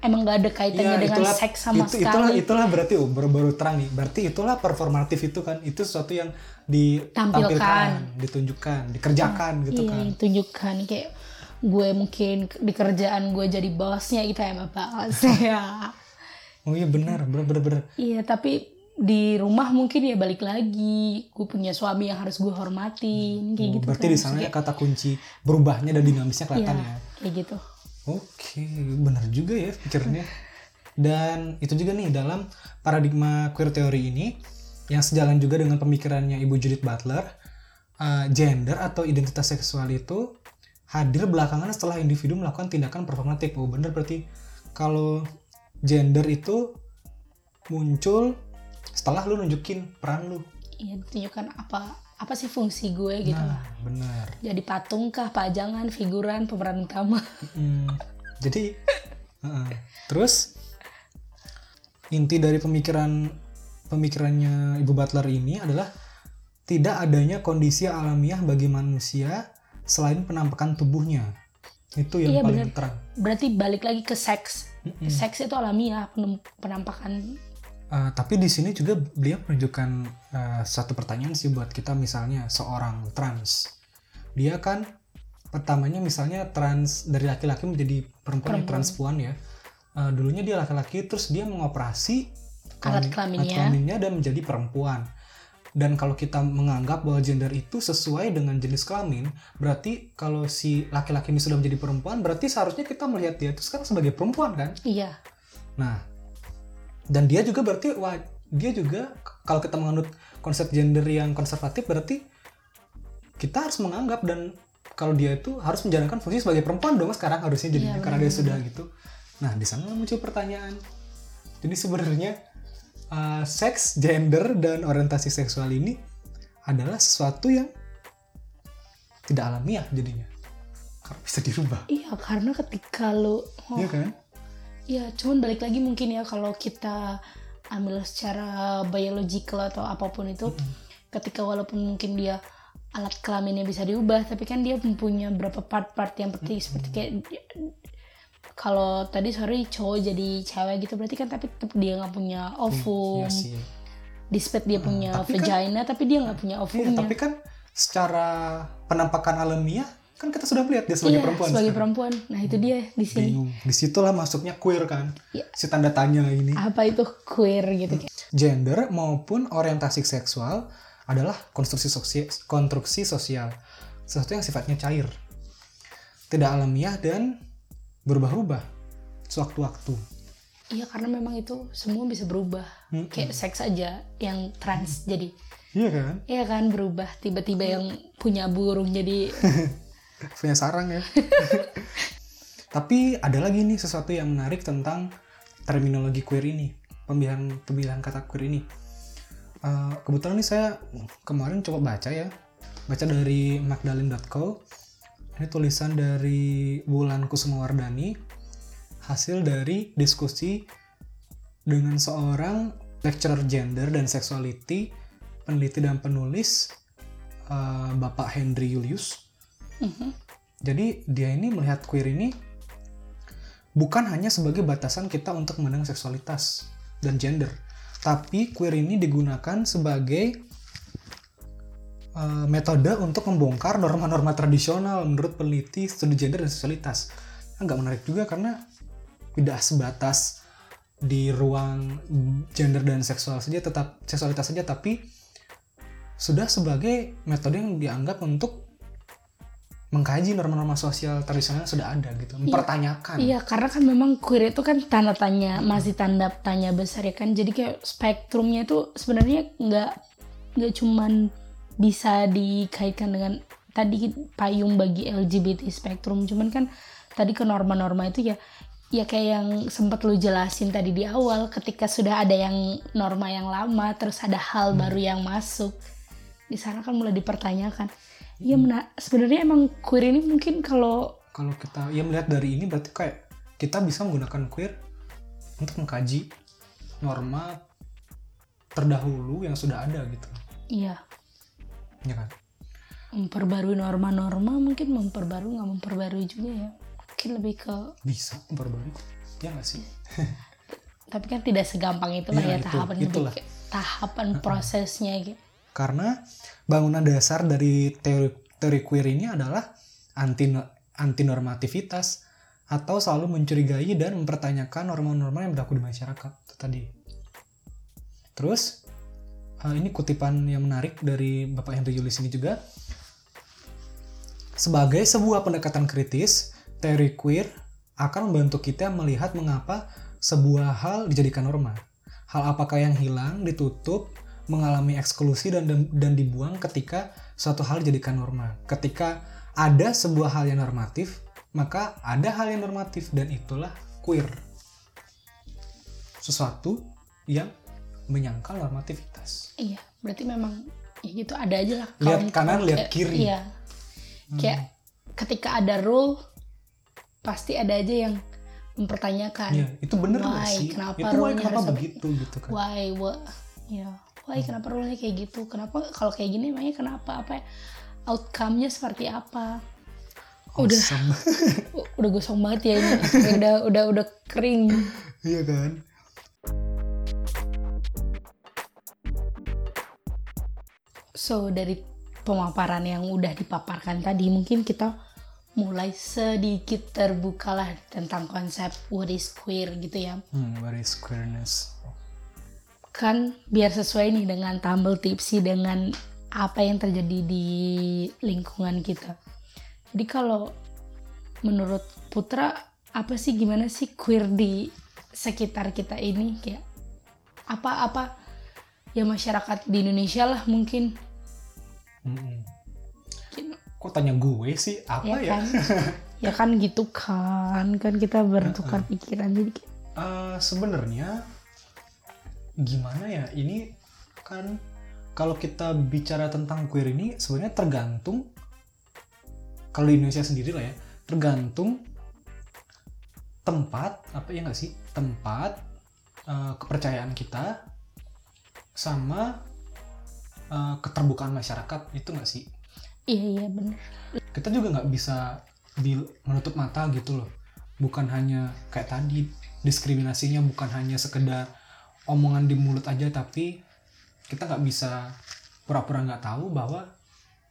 emang gak ada kaitannya Ya, dengan seks sama itu, sekali. itulah itulah berarti oh, baru baru terang nih. Berarti itulah performatif itu kan? Itu sesuatu yang ditampilkan Tampilkan. ditunjukkan dikerjakan gitu iya, kan tunjukkan kayak gue mungkin di kerjaan gue jadi bosnya gitu ya bapak ya oh iya benar benar benar, benar. iya tapi di rumah mungkin ya balik lagi gue punya suami yang harus gue hormatin kayak Oh, gitu berarti kan. di sana ya kata kunci berubahnya dan dinamisnya kelihatan Iya, ya kayak gitu Oke, benar juga ya pikirnya. Dan itu juga nih dalam paradigma queer teori ini yang sejalan juga dengan pemikirannya Ibu Judith Butler, uh, gender atau identitas seksual itu hadir belakangan setelah individu melakukan tindakan performatif. Oh, benar berarti kalau gender itu muncul setelah lu nunjukin peran lu. iya tunjukkan apa apa sih fungsi gue gitu Nah, lah benar. jadi patung kah pajangan figuran pemeran utama Hmm, jadi heeh. terus inti dari pemikiran pemikirannya Ibu Butler ini adalah tidak adanya kondisi alamiah bagi manusia selain penampakan tubuhnya. Itu yang Iya, paling terang. berarti balik lagi ke seks seks itu alamiah penampakan Uh, tapi di sini juga beliau menunjukkan uh, satu pertanyaan sih buat kita misalnya seorang trans. Dia kan pertamanya misalnya trans dari laki-laki menjadi perempuan, Perempuan. transpuan ya. Uh, dulunya dia laki-laki terus dia mengoperasi Alat kelamin- kelaminnya. alat kelaminnya dan menjadi perempuan. Dan kalau kita menganggap bahwa gender itu sesuai dengan jenis kelamin, berarti kalau si laki-laki ini sudah menjadi perempuan, berarti seharusnya kita melihat dia itu sekarang sebagai perempuan kan? iya Nah, dan dia juga berarti wah dia juga kalau kita menganut konsep gender yang konservatif berarti kita harus menganggap dan kalau dia itu harus menjalankan fungsi sebagai perempuan dong sekarang harusnya jadinya Iya, karena dia sudah gitu. Nah, di sana muncul pertanyaan. Jadi sebenarnya uh, seks, gender dan orientasi seksual ini adalah sesuatu yang tidak alamiah jadinya. Karena bisa dirubah. iya karena ketika lo oh, Iya kan? Ya, cuman balik lagi mungkin ya kalau kita ambil secara biological atau apa pun itu, ketika walaupun mungkin dia alat kelaminnya bisa diubah, tapi kan dia mempunyai beberapa part-part yang penting seperti kayak kalau tadi sorry cowok jadi cewek gitu berarti kan tapi tetap dia nggak punya ovum, Iya sih. dispet dia punya tapi kan- vagina tapi dia nggak punya Iya, ovumnya. tapi kan secara penampakan alamiah kan kita sudah melihat dia sebagai Iya, perempuan. sebagai sekarang. perempuan. Nah itu dia di sini. Bingung. Di situlah masuknya queer kan. Iya. Si tanda tanya ini. Apa itu queer gitu kayak. Gender maupun orientasi seksual adalah konstruksi sosial, konstruksi sosial. Sesuatu yang sifatnya cair. Tidak alamiah dan berubah-ubah sewaktu-waktu. Iya karena memang itu semua bisa berubah. Mm-mm. Kayak seks aja yang trans jadi. Iya kan? Iya kan berubah tiba-tiba yang punya burung jadi punya sarang ya. Tapi ada lagi nih sesuatu yang menarik tentang terminologi queer ini, pemilihan pemilihan kata queer ini. Eh, kebetulan nih saya kemarin coba baca ya, baca dari magdalene.co. Ini tulisan dari Wulan Kusumawardani, hasil dari diskusi dengan seorang lecturer gender dan sexuality, peneliti dan penulis eh, Bapak Henry Julius. Mhm. Jadi dia ini melihat queer ini bukan hanya sebagai batasan kita untuk memandang seksualitas dan gender, tapi queer ini digunakan sebagai uh, metode untuk membongkar norma-norma tradisional menurut peneliti studi gender dan seksualitas. Agak menarik juga karena tidak sebatas di ruang gender dan seksual saja tetap seksualitas saja tapi sudah sebagai metode yang dianggap untuk mengkaji norma-norma sosial tradisional yang sudah ada gitu mempertanyakan Iya, karena kan memang queer itu kan tanda tanya, masih tanda tanya besar ya kan. Jadi kayak spektrumnya itu sebenarnya nggak nggak cuman bisa dikaitkan dengan tadi payung bagi LGBT spektrum, cuman kan tadi ke norma-norma itu ya ya kayak yang sempat lu jelasin tadi di awal ketika sudah ada yang norma yang lama terus ada hal baru yang masuk di sana kan mulai dipertanyakan. Iya mena- sebenarnya emang queer ini mungkin kalau kalau kita ya melihat dari ini berarti kayak kita bisa menggunakan queer untuk mengkaji norma terdahulu yang sudah ada gitu. Iya ya kan? Memperbarui norma-norma mungkin memperbarui nggak memperbarui juga ya. Mungkin lebih ke bisa memperbarui ya nggak sih? Tapi kan tidak segampang itulah Ya, ya, itu, tahapan itulah. lebih tahapan prosesnya gitu. Karena bangunan dasar dari teori teori queer ini adalah anti antinormativitas atau selalu mencurigai dan mempertanyakan norma-norma yang berlaku di masyarakat. Itu tadi. Terus eh, ini kutipan yang menarik dari Bapak Henry Yulis ini juga sebagai sebuah pendekatan kritis, teori queer akan membantu kita melihat mengapa sebuah hal dijadikan norma. Hal apakah yang hilang, ditutup, mengalami eksklusi dan, dan dan dibuang ketika suatu hal dijadikan norma. Ketika ada sebuah hal yang normatif, maka ada hal yang normatif dan itulah queer. Sesuatu yang menyangkal normativitas. iya berarti memang ya gitu ada aja lah Lihat kanan, kaum- lihat eh, kiri. iya kayak ketika ada rule pasti ada aja yang mempertanyakan Ya, itu bener Why? sih? Kenapa itu why kenapa begitu gitu kan? why what ya why kenapa rule-nya kayak gitu kenapa kalau kayak gini emangnya kenapa apa ya? outcome-nya seperti apa udah Awesome. U- udah gosong banget ya ini udah udah udah kering Iya kan? So dari pemaparan yang udah dipaparkan tadi mungkin kita mulai sedikit terbukalah tentang konsep what is queer gitu ya. Hmm, what is queerness? kan biar sesuai nih dengan tumble tipsy dengan apa yang terjadi di lingkungan kita. Jadi kalau menurut Putra apa sih gimana sih queer di sekitar kita ini? Kayak apa-apa ya masyarakat di Indonesia lah mungkin Kok tanya gue sih? Apa ya ya? kan ya kan gitu kan kan kita bertukar pikiran jadi Eh, Sebenarnya gimana ya? Ini kan kalau kita bicara tentang queer ini sebenarnya tergantung kalau di Indonesia sendiri lah ya, tergantung tempat apa ya nggak sih? Tempat eh, kepercayaan kita sama eh, keterbukaan masyarakat itu nggak sih? iya iya bener kita juga nggak bisa bil- menutup mata gitu loh bukan hanya kayak tadi diskriminasinya bukan hanya sekedar omongan di mulut aja tapi kita nggak bisa pura-pura nggak tahu bahwa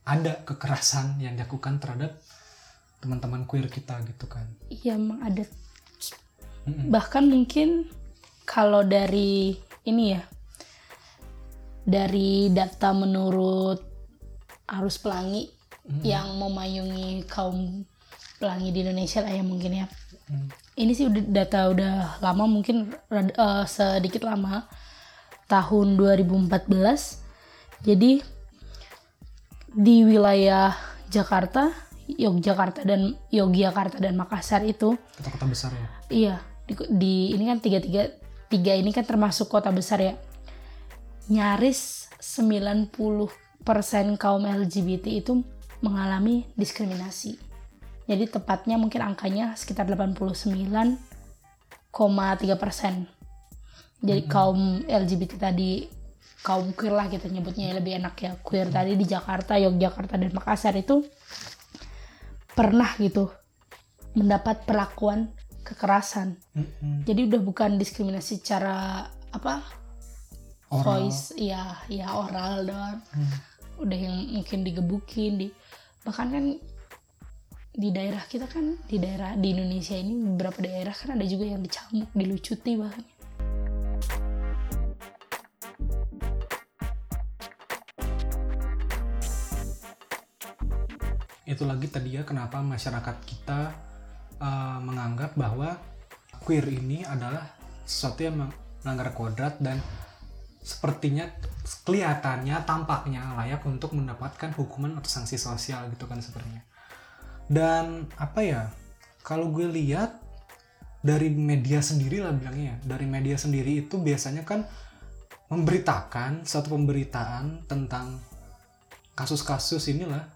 ada kekerasan yang dilakukan terhadap teman-teman queer kita gitu kan iya emang ada Mm-mm. bahkan mungkin kalau dari ini ya dari data menurut arus pelangi yang memayungi kaum pelangi di Indonesia lah ya mungkin ya Hmm. ini sih udah data udah lama mungkin eh, sedikit lama tahun 2014 jadi di wilayah Jakarta Yogyakarta dan Yogyakarta dan Makassar itu kota-kota besar ya Iya, di, di- ini kan tiga tiga tiga ini kan termasuk kota besar ya. Nyaris 90% kaum LGBT itu mengalami diskriminasi. Jadi tepatnya mungkin angkanya sekitar 89,3 persen. Jadi kaum LGBT tadi kaum queer lah kita nyebutnya ya, lebih enak ya queer tadi di Jakarta, Yogyakarta dan Makassar itu pernah gitu mendapat perlakuan kekerasan. Mm-mm. Jadi udah bukan diskriminasi secara apa Oral. voice, ya ya oral doang. Hmm. Udah yang mungkin digebukin, di bahkan kan di daerah kita kan di daerah di Indonesia ini beberapa daerah kan ada juga yang dicambuk dilucuti bahkan itu lagi tadi ya kenapa masyarakat kita uh, menganggap bahwa queer ini adalah sesuatu yang melanggar kodrat dan sepertinya kelihatannya tampaknya layak untuk mendapatkan hukuman atau sanksi sosial gitu kan sebenarnya. Dan apa ya kalau gue lihat dari media sendiri lah bilangnya ya dari media sendiri itu biasanya kan memberitakan satu pemberitaan tentang kasus-kasus inilah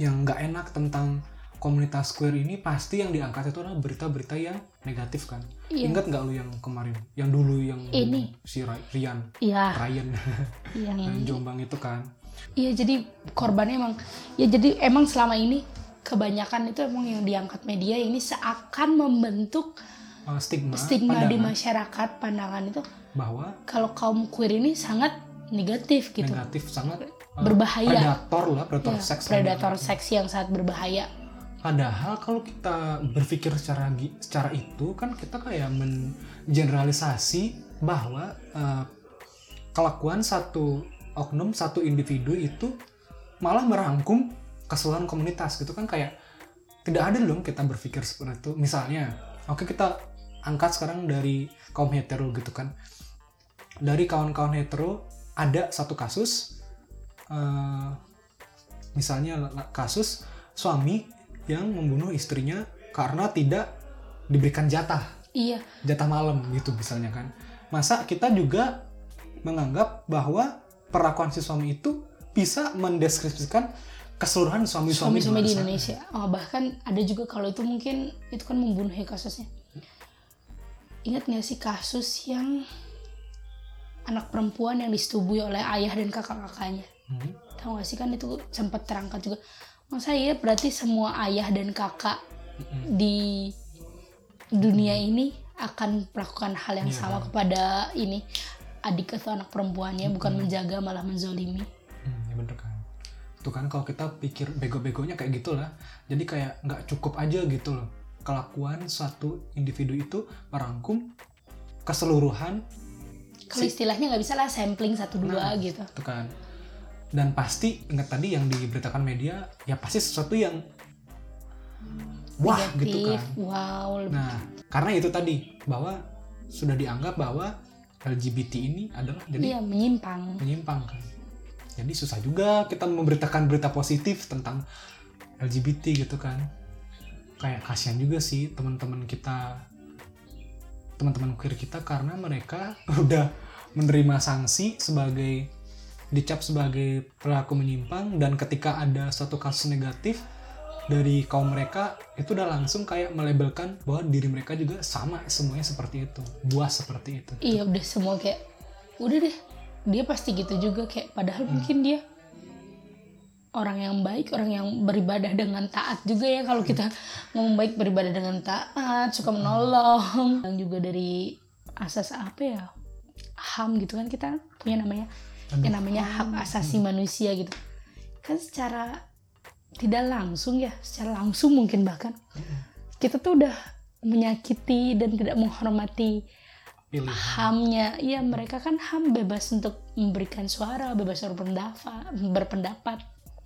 yang nggak enak tentang komunitas queer ini pasti yang diangkat itu adalah berita-berita yang negatif kan? Iya. ingat nggak lu yang kemarin? Yang dulu yang Ini. si Ry- Rian? Iya. Ryan. Yang yang Jombang itu kan. Iya jadi korbannya emang ya jadi emang selama ini kebanyakan itu emang yang diangkat media ini seakan membentuk uh, stigma, stigma di masyarakat pandangan itu bahwa kalau kaum queer ini sangat negatif gitu. Negatif sangat uh, Berbahaya. predator lah predator Ya, seks predator seks yang sangat berbahaya Padahal kalau kita berpikir secara secara itu kan kita kayak mengeneralisasi bahwa eh, kelakuan satu oknum satu individu itu malah merangkum keseluruhan komunitas gitu kan kayak tidak ada dong kita berpikir seperti itu. Misalnya, oke kita angkat sekarang dari kaum hetero gitu kan. Dari kawan-kawan hetero ada satu kasus eh, misalnya kasus suami yang membunuh istrinya karena tidak diberikan jatah. Iya. Jatah malam gitu misalnya kan. Masa kita juga menganggap bahwa perlakuan si suami itu bisa mendeskripsikan keseluruhan suami-suami suami-suami di Indonesia. Oh, bahkan ada juga kalau itu mungkin itu kan membunuh ya kasusnya. Ingat nggak sih kasus yang anak perempuan yang disetubui oleh ayah dan kakak-kakaknya? Hmm. tahu gak sih kan itu sempat terangkat juga masa iya berarti semua ayah dan kakak di dunia ini akan melakukan hal yang Iya. sama kepada ini adik atau anak perempuannya bukan menjaga malah menzolimi Hmm, ya bener kan. Tuh kan kalau kita pikir bego-begonya kayak gitulah. Jadi kayak nggak cukup aja gitu loh. Kelakuan suatu individu itu merangkum keseluruhan kalau istilahnya nggak bisa lah sampling satu dua Nah. gitu itu kan. Dan pasti ingat tadi yang diberitakan media ya pasti sesuatu yang wah gitu kan. wow lebih- Nah, karena itu tadi bahwa sudah dianggap bahwa LGBT ini adalah jadi iya menyimpang menyimpang kan. Jadi susah juga kita memberitakan berita positif tentang LGBT gitu kan. Kayak kasihan juga sih teman-teman kita teman-teman queer kita karena mereka udah menerima sanksi sebagai dicap sebagai pelaku menyimpang dan ketika ada suatu kasus negatif dari kaum mereka itu udah langsung kayak melabelkan bahwa diri mereka juga sama semuanya seperti itu. Buas seperti itu. Iya udah semua kayak udah deh. Dia pasti gitu juga kayak padahal Hmm. mungkin dia orang yang baik orang yang beribadah dengan taat juga ya kalau kita ngomong baik beribadah dengan taat suka menolong. Yang juga dari asas apa ya ham gitu kan kita punya namanya yang namanya hak asasi manusia gitu. Kan secara tidak langsung ya secara langsung mungkin bahkan. Kita tuh udah menyakiti dan tidak menghormati pilihan. hamnya. Iya mereka kan ham bebas untuk memberikan suara bebas berpendapat berpendapat.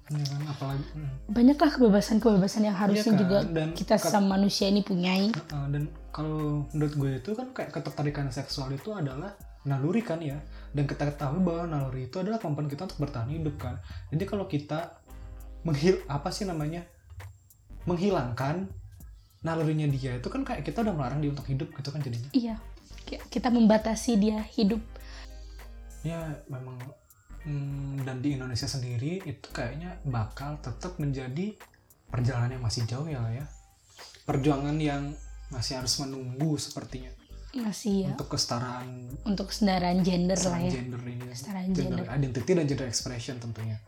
Ya kan, apalagi hmm. banyaklah kebebasan-kebebasan yang harusnya kan, juga dan kita sama manusia ini punyai. Dan kalau menurut gue itu kan kayak ketertarikan seksual itu adalah naluri kan ya dan kita ketahui bahwa naluri itu adalah kemampuan kita untuk bertahan hidup kan? Jadi kalau kita menghil apa sih namanya? Menghilangkan nalurinya dia itu kan kayak kita udah melarang dia untuk hidup gitu kan jadinya? Iya. Kita membatasi dia hidup. Ya memang hmm, dan di Indonesia sendiri itu kayaknya bakal tetap menjadi perjalanan yang masih jauh ya ya. Perjuangan yang masih harus menunggu sepertinya masih ya. Untuk kesetaraan. Untuk kesetaraan gender lah ya. Gender ini. Kesetaraan gender gender. identity dan gender expression tentunya.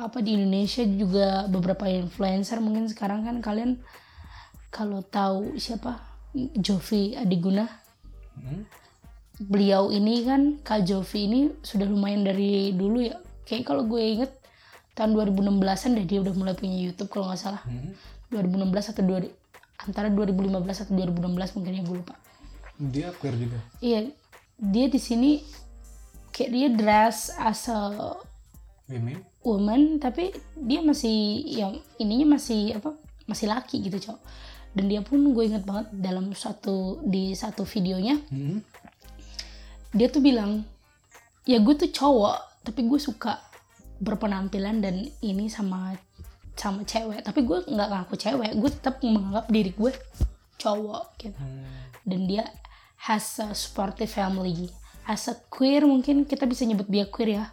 Apa di Indonesia juga beberapa influencer mungkin sekarang kan kalian kalau tahu siapa? Jovi Adiguna. Hmm? beliau ini kan Kak Jovi ini sudah lumayan dari dulu ya. Kayak kalau gue inget tahun 2016an deh dia udah mulai punya YouTube kalau nggak salah. Hmm. 2016 atau 2 antara 2015 atau 2016 mungkin ya gue lupa Dia queer juga. iya dia di sini kayak dia dress as a Women. woman tapi dia masih yang ininya masih apa masih laki gitu cowok dan dia pun gue inget banget dalam satu di satu videonya Hmm. dia tuh bilang ya gue tuh cowok tapi gue suka berpenampilan dan ini sama sama cewek tapi gue nggak ngaku cewek gue tetap menganggap diri gue cowok gitu. Hmm. dan dia has a supportive family as a queer mungkin kita bisa nyebut dia queer ya.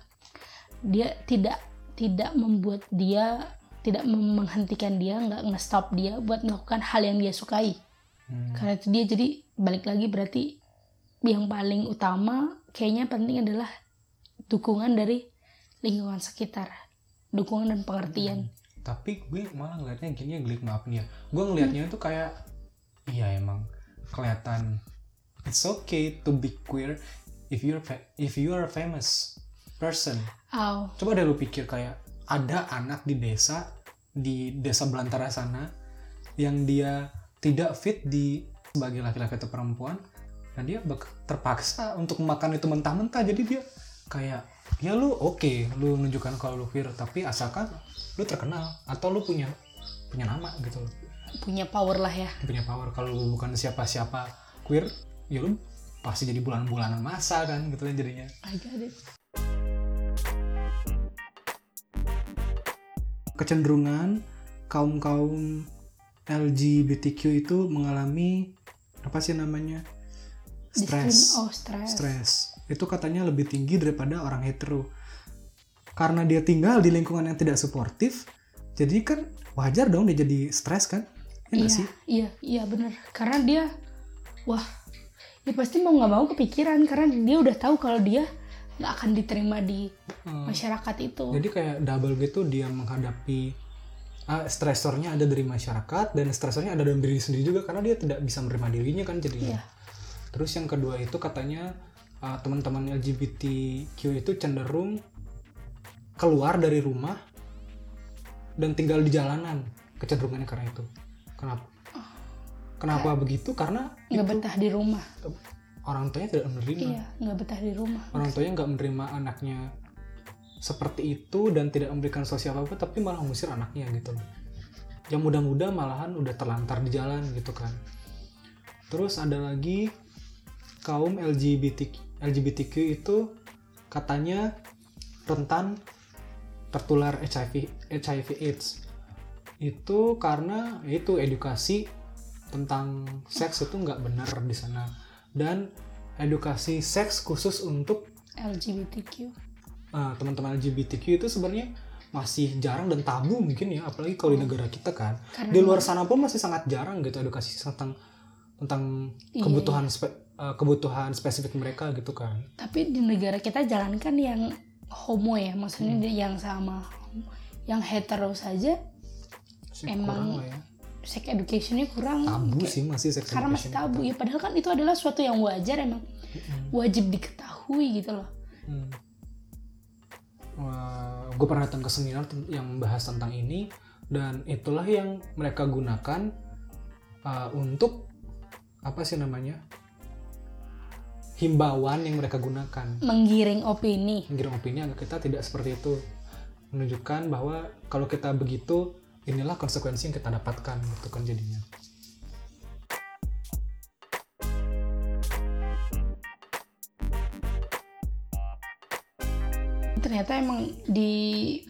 Dia tidak tidak membuat dia tidak menghentikan dia nggak nge-stop dia buat melakukan hal yang dia sukai. Hmm. karena itu dia jadi balik lagi berarti yang paling utama kayaknya penting adalah dukungan dari lingkungan sekitar dukungan dan pengertian Tapi gue malah ngeliatnya gini ya Glik maaf nih ya. Gue ngeliatnya itu kayak iya emang kelihatan it's okay to be queer if you're if you are a famous person. oh Coba deh lu pikir kayak ada anak di desa di desa belantara sana yang dia tidak fit di sebagai laki-laki atau perempuan dan dia terpaksa untuk makan itu mentah-mentah jadi dia kayak ya lu oke lu menunjukkan kalau lu queer tapi asalkan lu terkenal atau lu punya punya nama gitu loh. Punya power lah ya. Punya power. Kalau lu bukan siapa-siapa queer ya lu pasti jadi bulan-bulanan masa kan gitu kan jadinya. I got it. kecenderungan kaum kaum LGBTQ itu mengalami apa sih namanya Diskrim- stres oh stres stres itu katanya lebih tinggi daripada orang hetero karena dia tinggal di lingkungan yang tidak suportif jadi kan wajar dong dia jadi stres kan? Ya iya sih? iya iya bener. Karena dia wah ya pasti mau nggak mau kepikiran karena dia udah tahu kalau dia nggak akan diterima di Hmm. masyarakat itu. Jadi kayak double gitu dia menghadapi ah, stresornya ada dari masyarakat dan stresornya ada dalam diri sendiri juga karena dia tidak bisa menerima dirinya kan jadinya. Iya. terus yang kedua itu katanya ah, teman-teman LGBTQ itu cenderung keluar dari rumah dan tinggal di jalanan. Kecenderungannya karena itu. Kenapa? Kenapa begitu? Karena nggak betah di rumah. orang tuanya tidak menerima. Iya nggak betah di rumah. Orang tuanya nggak menerima anaknya seperti itu dan tidak memberikan sosial apa tapi malah mengusir anaknya gitu loh. Yang muda-muda malahan udah terlantar di jalan gitu kan. Terus ada lagi kaum LGBT LGBTQ itu katanya rentan tertular HIV HIV AIDS. Itu karena itu edukasi tentang seks itu nggak benar di sana. Dan edukasi seks khusus untuk LGBTQ uh, teman-teman LGBTQ itu sebenarnya masih jarang dan tabu mungkin ya apalagi kalau di negara kita kan. Karena di luar sana pun masih sangat jarang gitu edukasi tentang tentang Iya, kebutuhan spe- uh, kebutuhan spesifik mereka gitu kan. Tapi di negara kita jalankan yang homo ya maksudnya Hmm. yang sama yang hetero saja Sih, Emang ya. sex educationnya kurang tabu Kayak- sih masih sex karena masih tabu ya padahal kan itu adalah suatu yang wajar emang wajib diketahui gitu loh Hmm. gue pernah datang ke seminar yang membahas tentang ini dan itulah yang mereka gunakan uh, untuk apa sih namanya himbauan yang mereka gunakan. Menggiring opini. Menggiring opini agar kita tidak seperti itu. Menunjukkan bahwa kalau kita begitu inilah konsekuensi yang kita dapatkan gitu kan jadinya. Ternyata emang di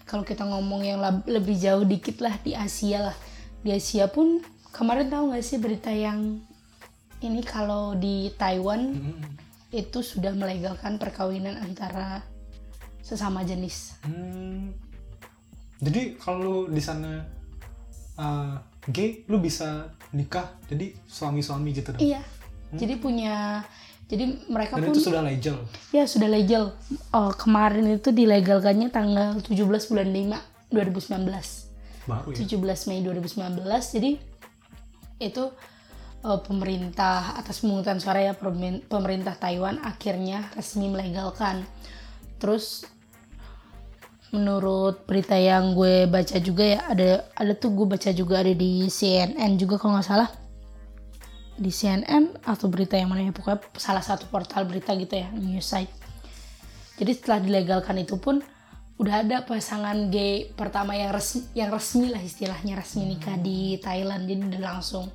kalau kita ngomong yang lab- lebih jauh dikit lah di Asia lah. Di Asia pun kemarin tahu nggak sih berita yang ini kalau di Taiwan? Hmm. Itu sudah melegalkan perkawinan antara sesama jenis Hmm. Jadi kalau di sana uh, gay, lu bisa nikah jadi suami-suami gitu dong. iya jadi punya jadi mereka Dan pun itu sudah legal. ya sudah legal oh, kemarin itu dilegalkannya tanggal 17 bulan 5 2019 Baru ya. 17 Mei 2019 jadi itu eh, pemerintah atas pemungutan suara ya pemerin- pemerintah Taiwan akhirnya resmi melegalkan. Terus menurut berita yang gue baca juga ya ada ada tuh gue baca juga ada di CNN juga kalau nggak salah. Di CNN atau berita yang mana ya pokoknya salah satu portal berita gitu ya news site. Jadi setelah dilegalkan itu pun udah ada pasangan gay pertama yang resmi yang resmi lah istilahnya resmi nikah di Thailand. Jadi udah langsung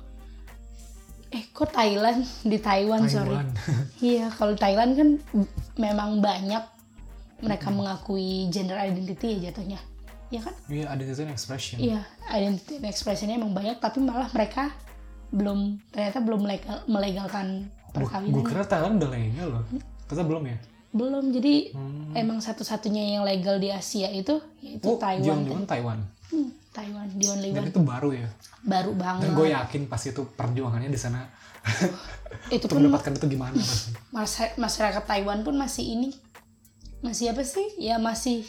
eh kok Thailand di Taiwan, sorry Taiwan. iya kalau Thailand kan memang banyak mereka mengakui gender identity ya jatuhnya ya kan Iya, identity and expression. iya identity and expressionnya emang banyak tapi malah mereka belum ternyata belum legal, melegalkan Gue perkawinan kira Thailand udah legal loh. Ternyata belum ya? belum jadi Hmm. emang satu-satunya yang legal di Asia itu yaitu Oh, Taiwan Jiang Taiwan. Taiwan the only Dan one itu baru ya. baru Dan banget gue yakin pasti itu perjuangannya di sana itu pun mendapatkan itu gimana pasti. masy- masyarakat Taiwan pun masih ini masih apa sih ya masih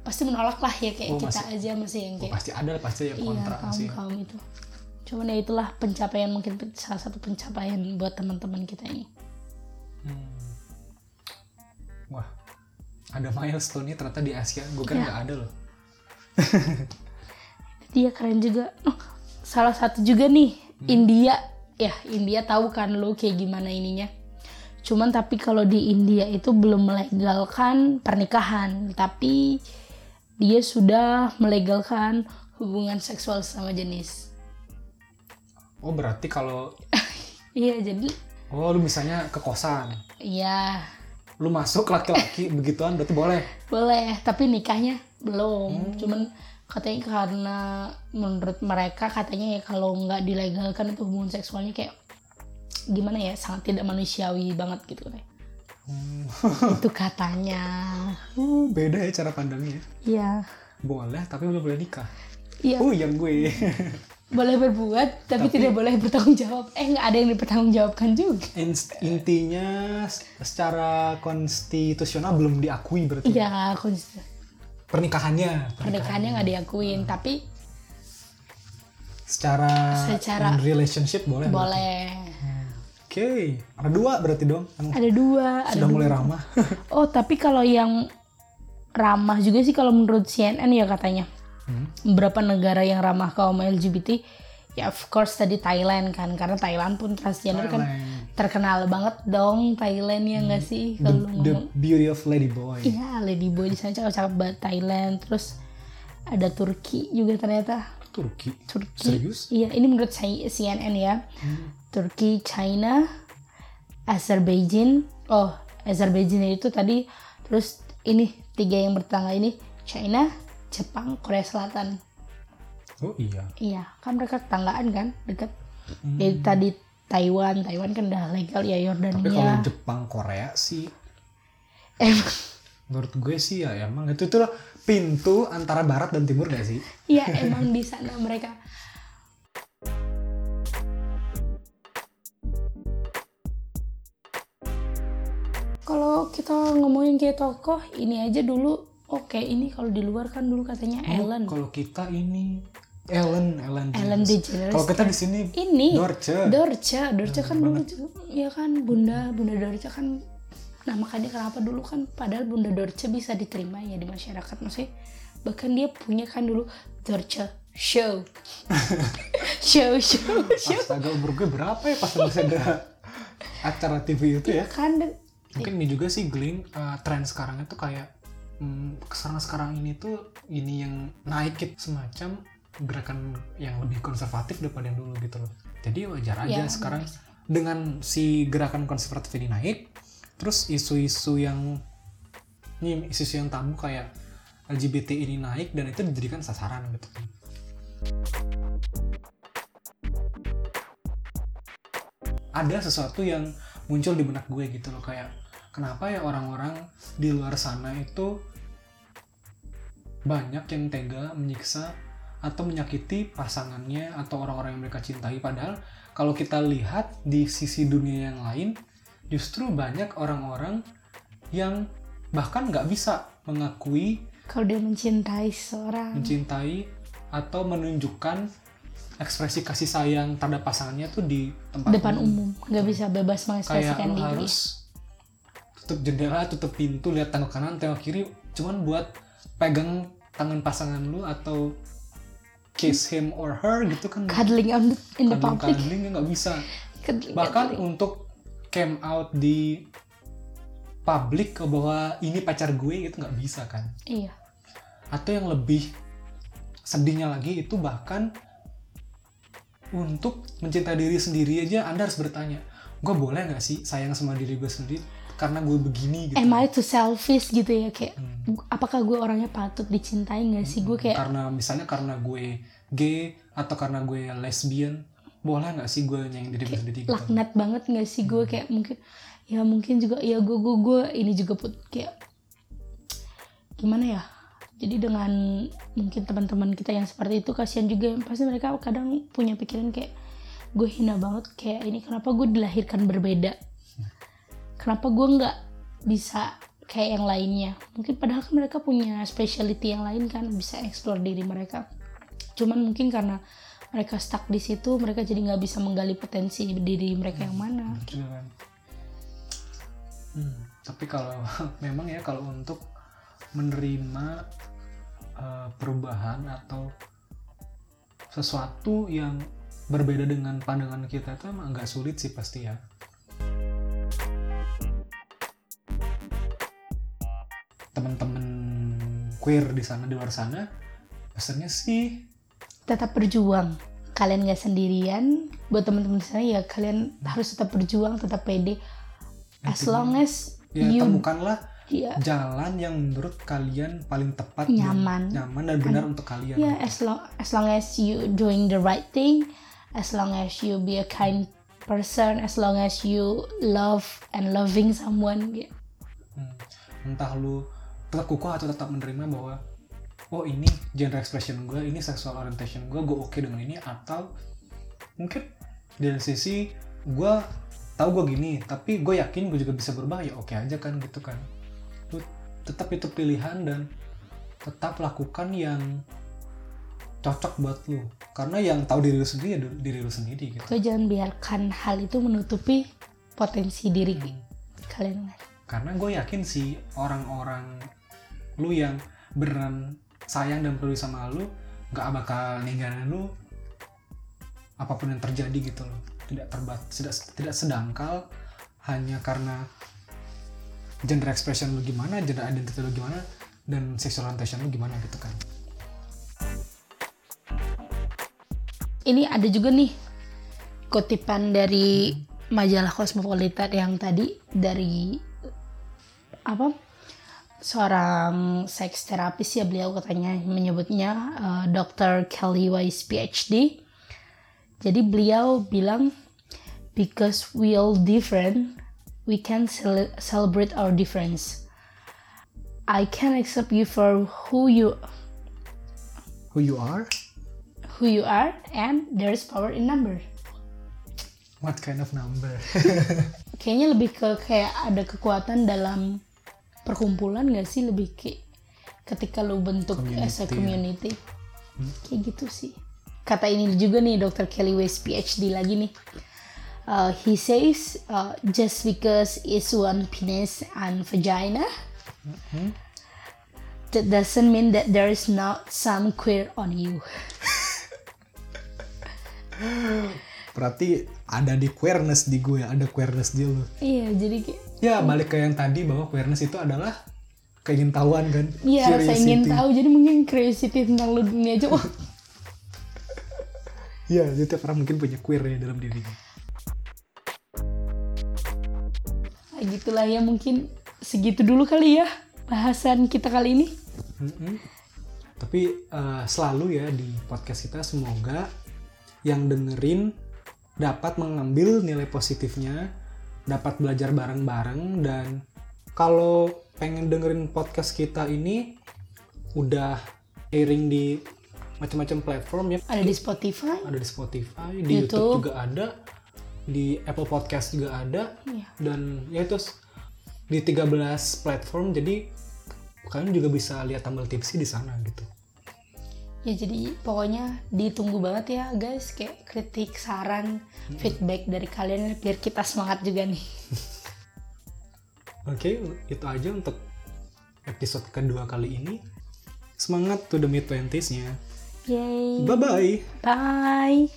pasti menolak lah ya kayak Oh, kita aja masih yang Oh, kayak pasti ada pasti yang iya kontra kaum sih. kaum itu cuman ya itulah pencapaian mungkin salah satu pencapaian buat teman-teman kita ini Hmm. Wah, ada milestone nya ternyata di Asia. Gue kira Iya. nggak ada loh. dia keren juga. Oh, salah satu juga nih India. Ya India tahu kan lo kayak gimana ininya. Cuman tapi kalau di India itu belum melegalkan pernikahan tapi dia sudah melegalkan hubungan seksual sama jenis. Oh berarti kalau iya jadi oh lu misalnya ke kosan, iya. Lu masuk laki-laki begituan berarti boleh. boleh tapi nikahnya belum. Cuman katanya karena menurut mereka katanya ya kalau nggak dilegalkan itu hubungan seksualnya kayak gimana ya sangat tidak manusiawi banget gitu katanya Hmm. itu katanya Uh, beda ya cara pandangnya. iya Boleh tapi belum boleh nikah. iya Oh yang gue. boleh berbuat tapi, tidak boleh bertanggung jawab eh nggak ada yang dipertanggungjawabkan juga intinya secara konstitusional belum diakui berarti iya kons- pernikahannya. Pernikahannya nggak diakuin tapi secara, Secara- relationship boleh boleh. Oke ada dua berarti dong. Ada dua ada sudah mulai ramah. Oh, tapi kalau yang ramah juga sih kalau menurut CNN ya katanya. Hmm. Beberapa negara yang ramah kaum LGBT ya of course tadi Thailand kan karena Thailand pun transgender kan. Thailand. Terkenal banget dong Thailand ya nggak sih the, kalau the ngomong beauty of lady boy Iya, lady boy di sana cakep-cakep banget Thailand. Terus ada Turki juga ternyata. Turki Turki. serius Iya, ini menurut saya CNN ya. Turki, China, Azerbaijan. Oh, Azerbaijan itu tadi terus ini tiga yang bertetangga ini China, Jepang, Korea Selatan. oh iya Iya, kan mereka tetanggaan kan, dekat. Hmm. Jadi tadi Taiwan, Taiwan kan udah legal ya tapi kalau Yordania. Jepang Korea sih Emang, menurut gue sih ya emang itu tuh pintu antara barat dan timur gak sih? Iya emang di sana mereka. Kalau kita ngomongin kayak tokoh ini aja dulu. Oke ini kalau di luar kan dulu katanya Ellen. kalau kita ini Ellen Ellen Ellen DeGeneres. Kalau kita di sini ini Dorce. Dorce. Dorce kan dulu ya kan bunda bunda Dorce kan nah makanya kenapa dulu kan padahal bunda Dorce bisa diterima ya di masyarakat. Maksudnya bahkan dia punya kan dulu Dorce show. Show show show. Astaga umur gue berapa ya pas masih ada acara TV itu ya? Kan dan mungkin ini juga sih Gling uh, tren sekarang itu kayak hmm, sekarang sekarang ini tuh ini yang naik gitu semacam gerakan yang lebih konservatif daripada yang dulu gitu loh. Jadi wajar aja Ya, sekarang. dengan si gerakan konservatif ini naik terus isu-isu yang ini isu-isu yang tabu kayak LGBT ini naik dan itu dijadikan sasaran gitu. Kan ada sesuatu yang muncul di benak gue gitu loh kayak kenapa ya orang-orang di luar sana itu banyak yang tega menyiksa atau menyakiti pasangannya atau orang-orang yang mereka cintai. Padahal kalau kita lihat di sisi dunia yang lain justru banyak orang-orang yang bahkan nggak bisa mengakui kalau dia mencintai seorang. mencintai atau menunjukkan ekspresi kasih sayang terhadap pasangannya tuh di tempat depan umum. nggak bisa bebas kayak mengekspresikan lo diri harus tutup jendela tutup pintu lihat tengok kanan tengok kiri. Cuman buat pegang tangan pasangan lu atau kiss him or her gitu kan. Cuddling on the, in the public. kadang nggak bisa. Cuddling, bahkan cuddling. untuk came out di publik bahwa ini pacar gue gitu nggak bisa kan. Iya. Atau yang lebih sedihnya lagi itu bahkan untuk mencintai diri sendiri aja anda harus bertanya gue boleh nggak sih sayang sama diri gue sendiri karena gue begini gitu. Am I too selfish gitu ya? Kayak Hmm. apakah gue orangnya patut dicintai nggak sih? Gue kayak karena misalnya karena gue gay atau karena gue lesbian boleh nggak sih gue nyayang diri gue sendiri gitu? laknat banget nggak sih gue? Kayak mungkin ya mungkin juga ya gue gue gue ini juga put kayak gimana ya? Jadi dengan mungkin teman-teman kita yang seperti itu kasihan juga pasti mereka kadang punya pikiran kayak gue hina banget kayak ini kenapa gue dilahirkan berbeda kenapa gue nggak bisa kayak yang lainnya mungkin padahal kan mereka punya specialty yang lain kan bisa explore diri mereka cuman mungkin karena mereka stuck di situ mereka jadi nggak bisa menggali potensi diri mereka yang mana Gitu kan. Hmm, tapi kalau memang ya kalau untuk menerima eh, perubahan atau sesuatu yang berbeda dengan pandangan kita itu emang agak sulit sih pasti ya. Queer di sana di luar sana, pesannya sih tetap berjuang kalian nggak sendirian buat teman-teman saya ya kalian harus tetap berjuang tetap pede as long as ya you temukanlah ya jalan yang menurut kalian paling tepat dan Nyaman. nyaman dan benar untuk kalian. ya as long as long as you doing the right thing as long as you be a kind person as long as you love and loving someone gitu. Hmm. Entah lu tetap kukuh atau tetap menerima bahwa oh ini gender expression gue, ini sexual orientation gue, gue oke dengan ini atau mungkin dari sisi gue tahu gue gini, tapi gue yakin gue juga bisa berubah ya oke aja kan gitu kan. Lu tetap itu pilihan dan tetap lakukan yang cocok buat lu karena yang tahu diri lu sendiri ya diri lu sendiri gitu. Kau jangan biarkan hal itu menutupi potensi diri kalian karena gue yakin sih orang-orang lu yang beneran sayang dan peduli sama lu gak bakal ninggalin lu apa pun yang terjadi gitu loh. Tidak terbat tidak tidak sedangkal hanya karena gender expression lu gimana gender identity lu gimana dan sexual orientation lu gimana gitu kan. Ini ada juga nih kutipan dari majalah Cosmopolitan yang tadi dari apa seorang seks terapis ya beliau katanya menyebutnya uh, Dr. Kelly Weiss PhD. Jadi beliau bilang because we all different, we can cele- celebrate our difference. I can accept you for who you who you are who you are and there is power in number. what kind of number Kayaknya lebih ke kayak ada kekuatan dalam perkumpulan gak sih lebih kayak ketika lu bentuk as a Community, ya. community. Kayak gitu sih. Kata ini juga nih Dr. Kelly Weiss PhD lagi nih. Uh, he says uh, just because it's one penis and vagina that doesn't mean that there is not some queer on you. berarti ada di queerness di gue ada queerness di lu Iya, jadi kayak ya balik ke yang tadi bahwa queerness itu adalah keingintahuan kan Iya, rasa ingin tahu. Jadi mungkin curiosity tentang lu dunia aja. Wah, Iya, jadi tiap orang mungkin punya queer ya dalam dirinya. Nah, gitulah ya mungkin segitu dulu kali ya bahasan kita kali ini. Mm-mm. Tapi eh, selalu ya di podcast kita semoga yang dengerin dapat mengambil nilai positifnya, dapat belajar bareng-bareng dan kalau pengen dengerin podcast kita ini udah airing di macam-macam platform ya. Ada di Spotify. Ada di Spotify, di YouTube, YouTube. juga ada, di Apple Podcast juga ada Iya. dan ya itu di 13 platform jadi kalian juga bisa lihat tampil tipsy di sana gitu. Ya jadi pokoknya ditunggu banget ya guys kayak kritik, saran, feedback dari kalian biar kita semangat juga nih. Oke, itu aja untuk episode kedua kali ini. semangat to the mid 20s nya Yay. bye bye Bye.